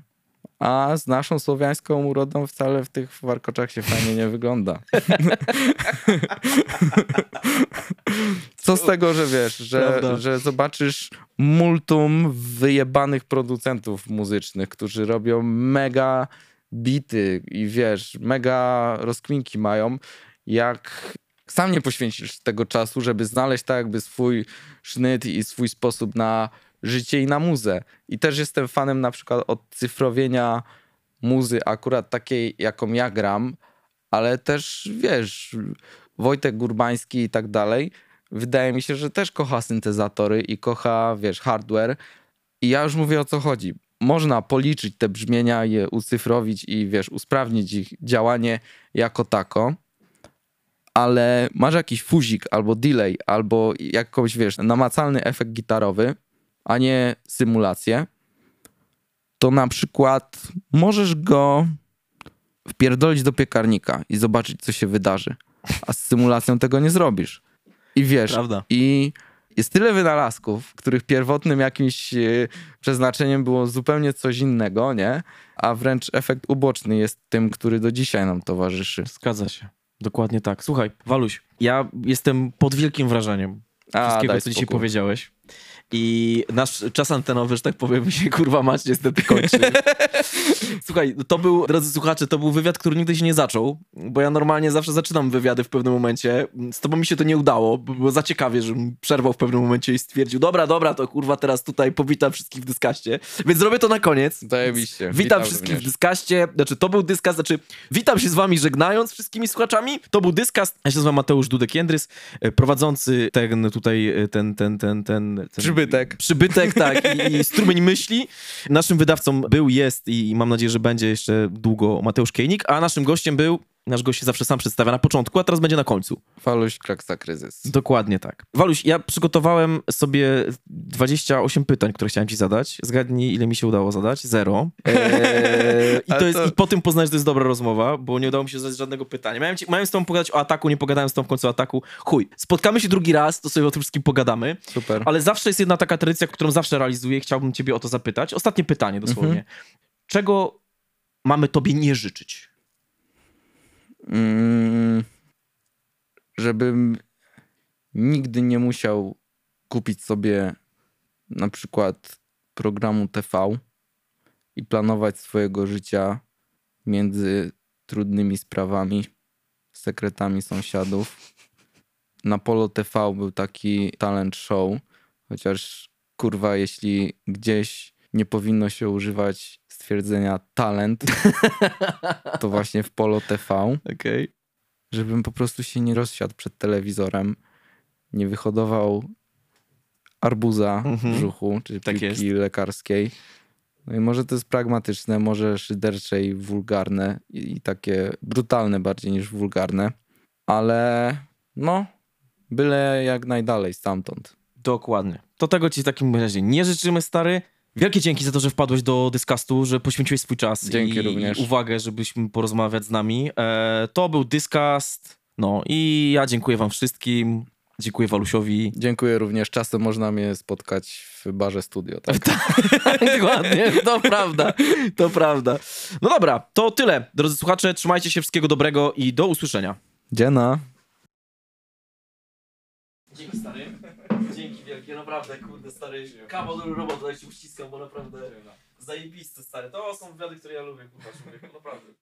Speaker 2: A z naszą słowiańską urodą wcale w tych warkoczach się fajnie nie wygląda. Co z tego, że wiesz, że,
Speaker 3: Prawda.
Speaker 2: że zobaczysz multum wyjebanych producentów muzycznych, którzy robią mega bity i wiesz, mega rozkminki mają, jak sam nie poświęcisz tego czasu, żeby znaleźć tak jakby swój sznyt i swój sposób na życie i na muzę. I też jestem fanem na przykład odcyfrowienia muzy akurat takiej, jaką ja gram, ale też wiesz, Wojtek Gurbański i tak dalej, wydaje mi się, że też kocha syntezatory i kocha, wiesz, hardware. I ja już mówię o co chodzi. Można policzyć te brzmienia, je ucyfrowić i wiesz, usprawnić ich działanie jako tako, ale masz jakiś fuzik albo delay, albo jakąś, wiesz, namacalny efekt gitarowy, a nie symulację, to na przykład możesz go wpierdolić do piekarnika i zobaczyć, co się wydarzy. A z symulacją tego nie zrobisz. I wiesz,
Speaker 3: Prawda.
Speaker 2: i jest tyle wynalazków, których pierwotnym jakimś e, przeznaczeniem było zupełnie coś innego, nie? A wręcz efekt uboczny jest tym, który do dzisiaj nam towarzyszy.
Speaker 1: Zgadza się. Dokładnie tak. Słuchaj, Waluś, ja jestem pod wielkim wrażeniem
Speaker 2: A,
Speaker 1: wszystkiego, co dzisiaj
Speaker 2: spokój.
Speaker 1: powiedziałeś. I nasz czas antenowy, że tak powiem, się kurwa mać niestety kończy. Słuchaj, to był, drodzy słuchacze, to był wywiad, który nigdy się nie zaczął, bo ja normalnie zawsze zaczynam wywiady w pewnym momencie. Z tobą mi się to nie udało, bo było za ciekawie, że przerwał w pewnym momencie i stwierdził, dobra, dobra, to kurwa teraz tutaj powitam wszystkich w dyskaście. Więc zrobię to na koniec.
Speaker 2: Zajebiście.
Speaker 1: Witam,
Speaker 2: Witam
Speaker 1: wszystkich
Speaker 2: również.
Speaker 1: w dyskaście. Znaczy, to był dyskast, znaczy, witam się z wami żegnając wszystkimi słuchaczami. To był dyskast. Ja się nazywam Mateusz Dudek-Jędrys, e, prowadzący ten tutaj, e, ten, ten, ten, ten... ten
Speaker 2: Przybytek.
Speaker 1: Przybytek, tak, i, i strumień myśli. Naszym wydawcą był, jest i, mam nadzieję, że będzie jeszcze długo Mateusz Kiejnik, a naszym gościem był, nasz gość się zawsze sam przedstawia na początku, a teraz będzie na końcu.
Speaker 2: Faluś, kraksa, kryzys.
Speaker 1: Dokładnie tak. Waluś, ja przygotowałem sobie 28 pytań, które chciałem ci zadać. Zgadnij, ile mi się udało zadać? Zero. Eee, i, to
Speaker 2: Ale
Speaker 1: jest,
Speaker 2: to-
Speaker 1: I po tym poznać, że to jest dobra rozmowa, bo nie udało mi się zadać żadnego pytania. Miałem, ci, miałem z tobą pogadać o ataku, nie pogadałem z tobą w końcu o ataku. Chuj, spotkamy się drugi raz, to sobie o tym wszystkim pogadamy.
Speaker 2: Super.
Speaker 1: Ale zawsze jest jedna taka tradycja, którą zawsze realizuję. Chciałbym ciebie o to zapytać. Ostatnie pytanie dosłownie.
Speaker 2: Mhm.
Speaker 1: Czego mamy tobie nie życzyć?
Speaker 2: Mm, żebym nigdy nie musiał kupić sobie na przykład programu TV i planować swojego życia między trudnymi sprawami, sekretami sąsiadów. Na Polo TV był taki talent show, chociaż kurwa, jeśli gdzieś nie powinno się używać stwierdzenia talent, to właśnie w Polo TV
Speaker 1: Okej.
Speaker 2: żebym po prostu się nie rozsiadł przed telewizorem, nie wyhodował arbuza w
Speaker 1: Mhm.
Speaker 2: brzuchu, czy
Speaker 1: Tak
Speaker 2: piłki
Speaker 1: jest.
Speaker 2: lekarskiej. No i może to jest pragmatyczne, może szydercze i wulgarne i, i takie brutalne bardziej niż wulgarne, ale no, byle jak najdalej stamtąd.
Speaker 1: Dokładnie. To tego ci w takim razie nie życzymy, stary. Wielkie dzięki za to, że wpadłeś do Dyskastu, że poświęciłeś swój czas
Speaker 2: Dzięki
Speaker 1: i
Speaker 2: również.
Speaker 1: uwagę, żebyśmy porozmawiać z nami. E, to był Dyskast. No i ja dziękuję wam wszystkim. Dziękuję Walusiowi.
Speaker 2: Dziękuję również. Czasem można mnie spotkać w barze studio. Tak?
Speaker 1: Dokładnie, to prawda, to prawda. No dobra, to tyle. Drodzy słuchacze, trzymajcie się, wszystkiego dobrego i do usłyszenia.
Speaker 2: Dziena.
Speaker 1: Dzięki stary. Naprawdę, kurde stary. Kawał robot, tutaj ci uściskam, bo naprawdę zajebiste stary. To są wywiady, które ja lubię, kurwa, człowieku, naprawdę.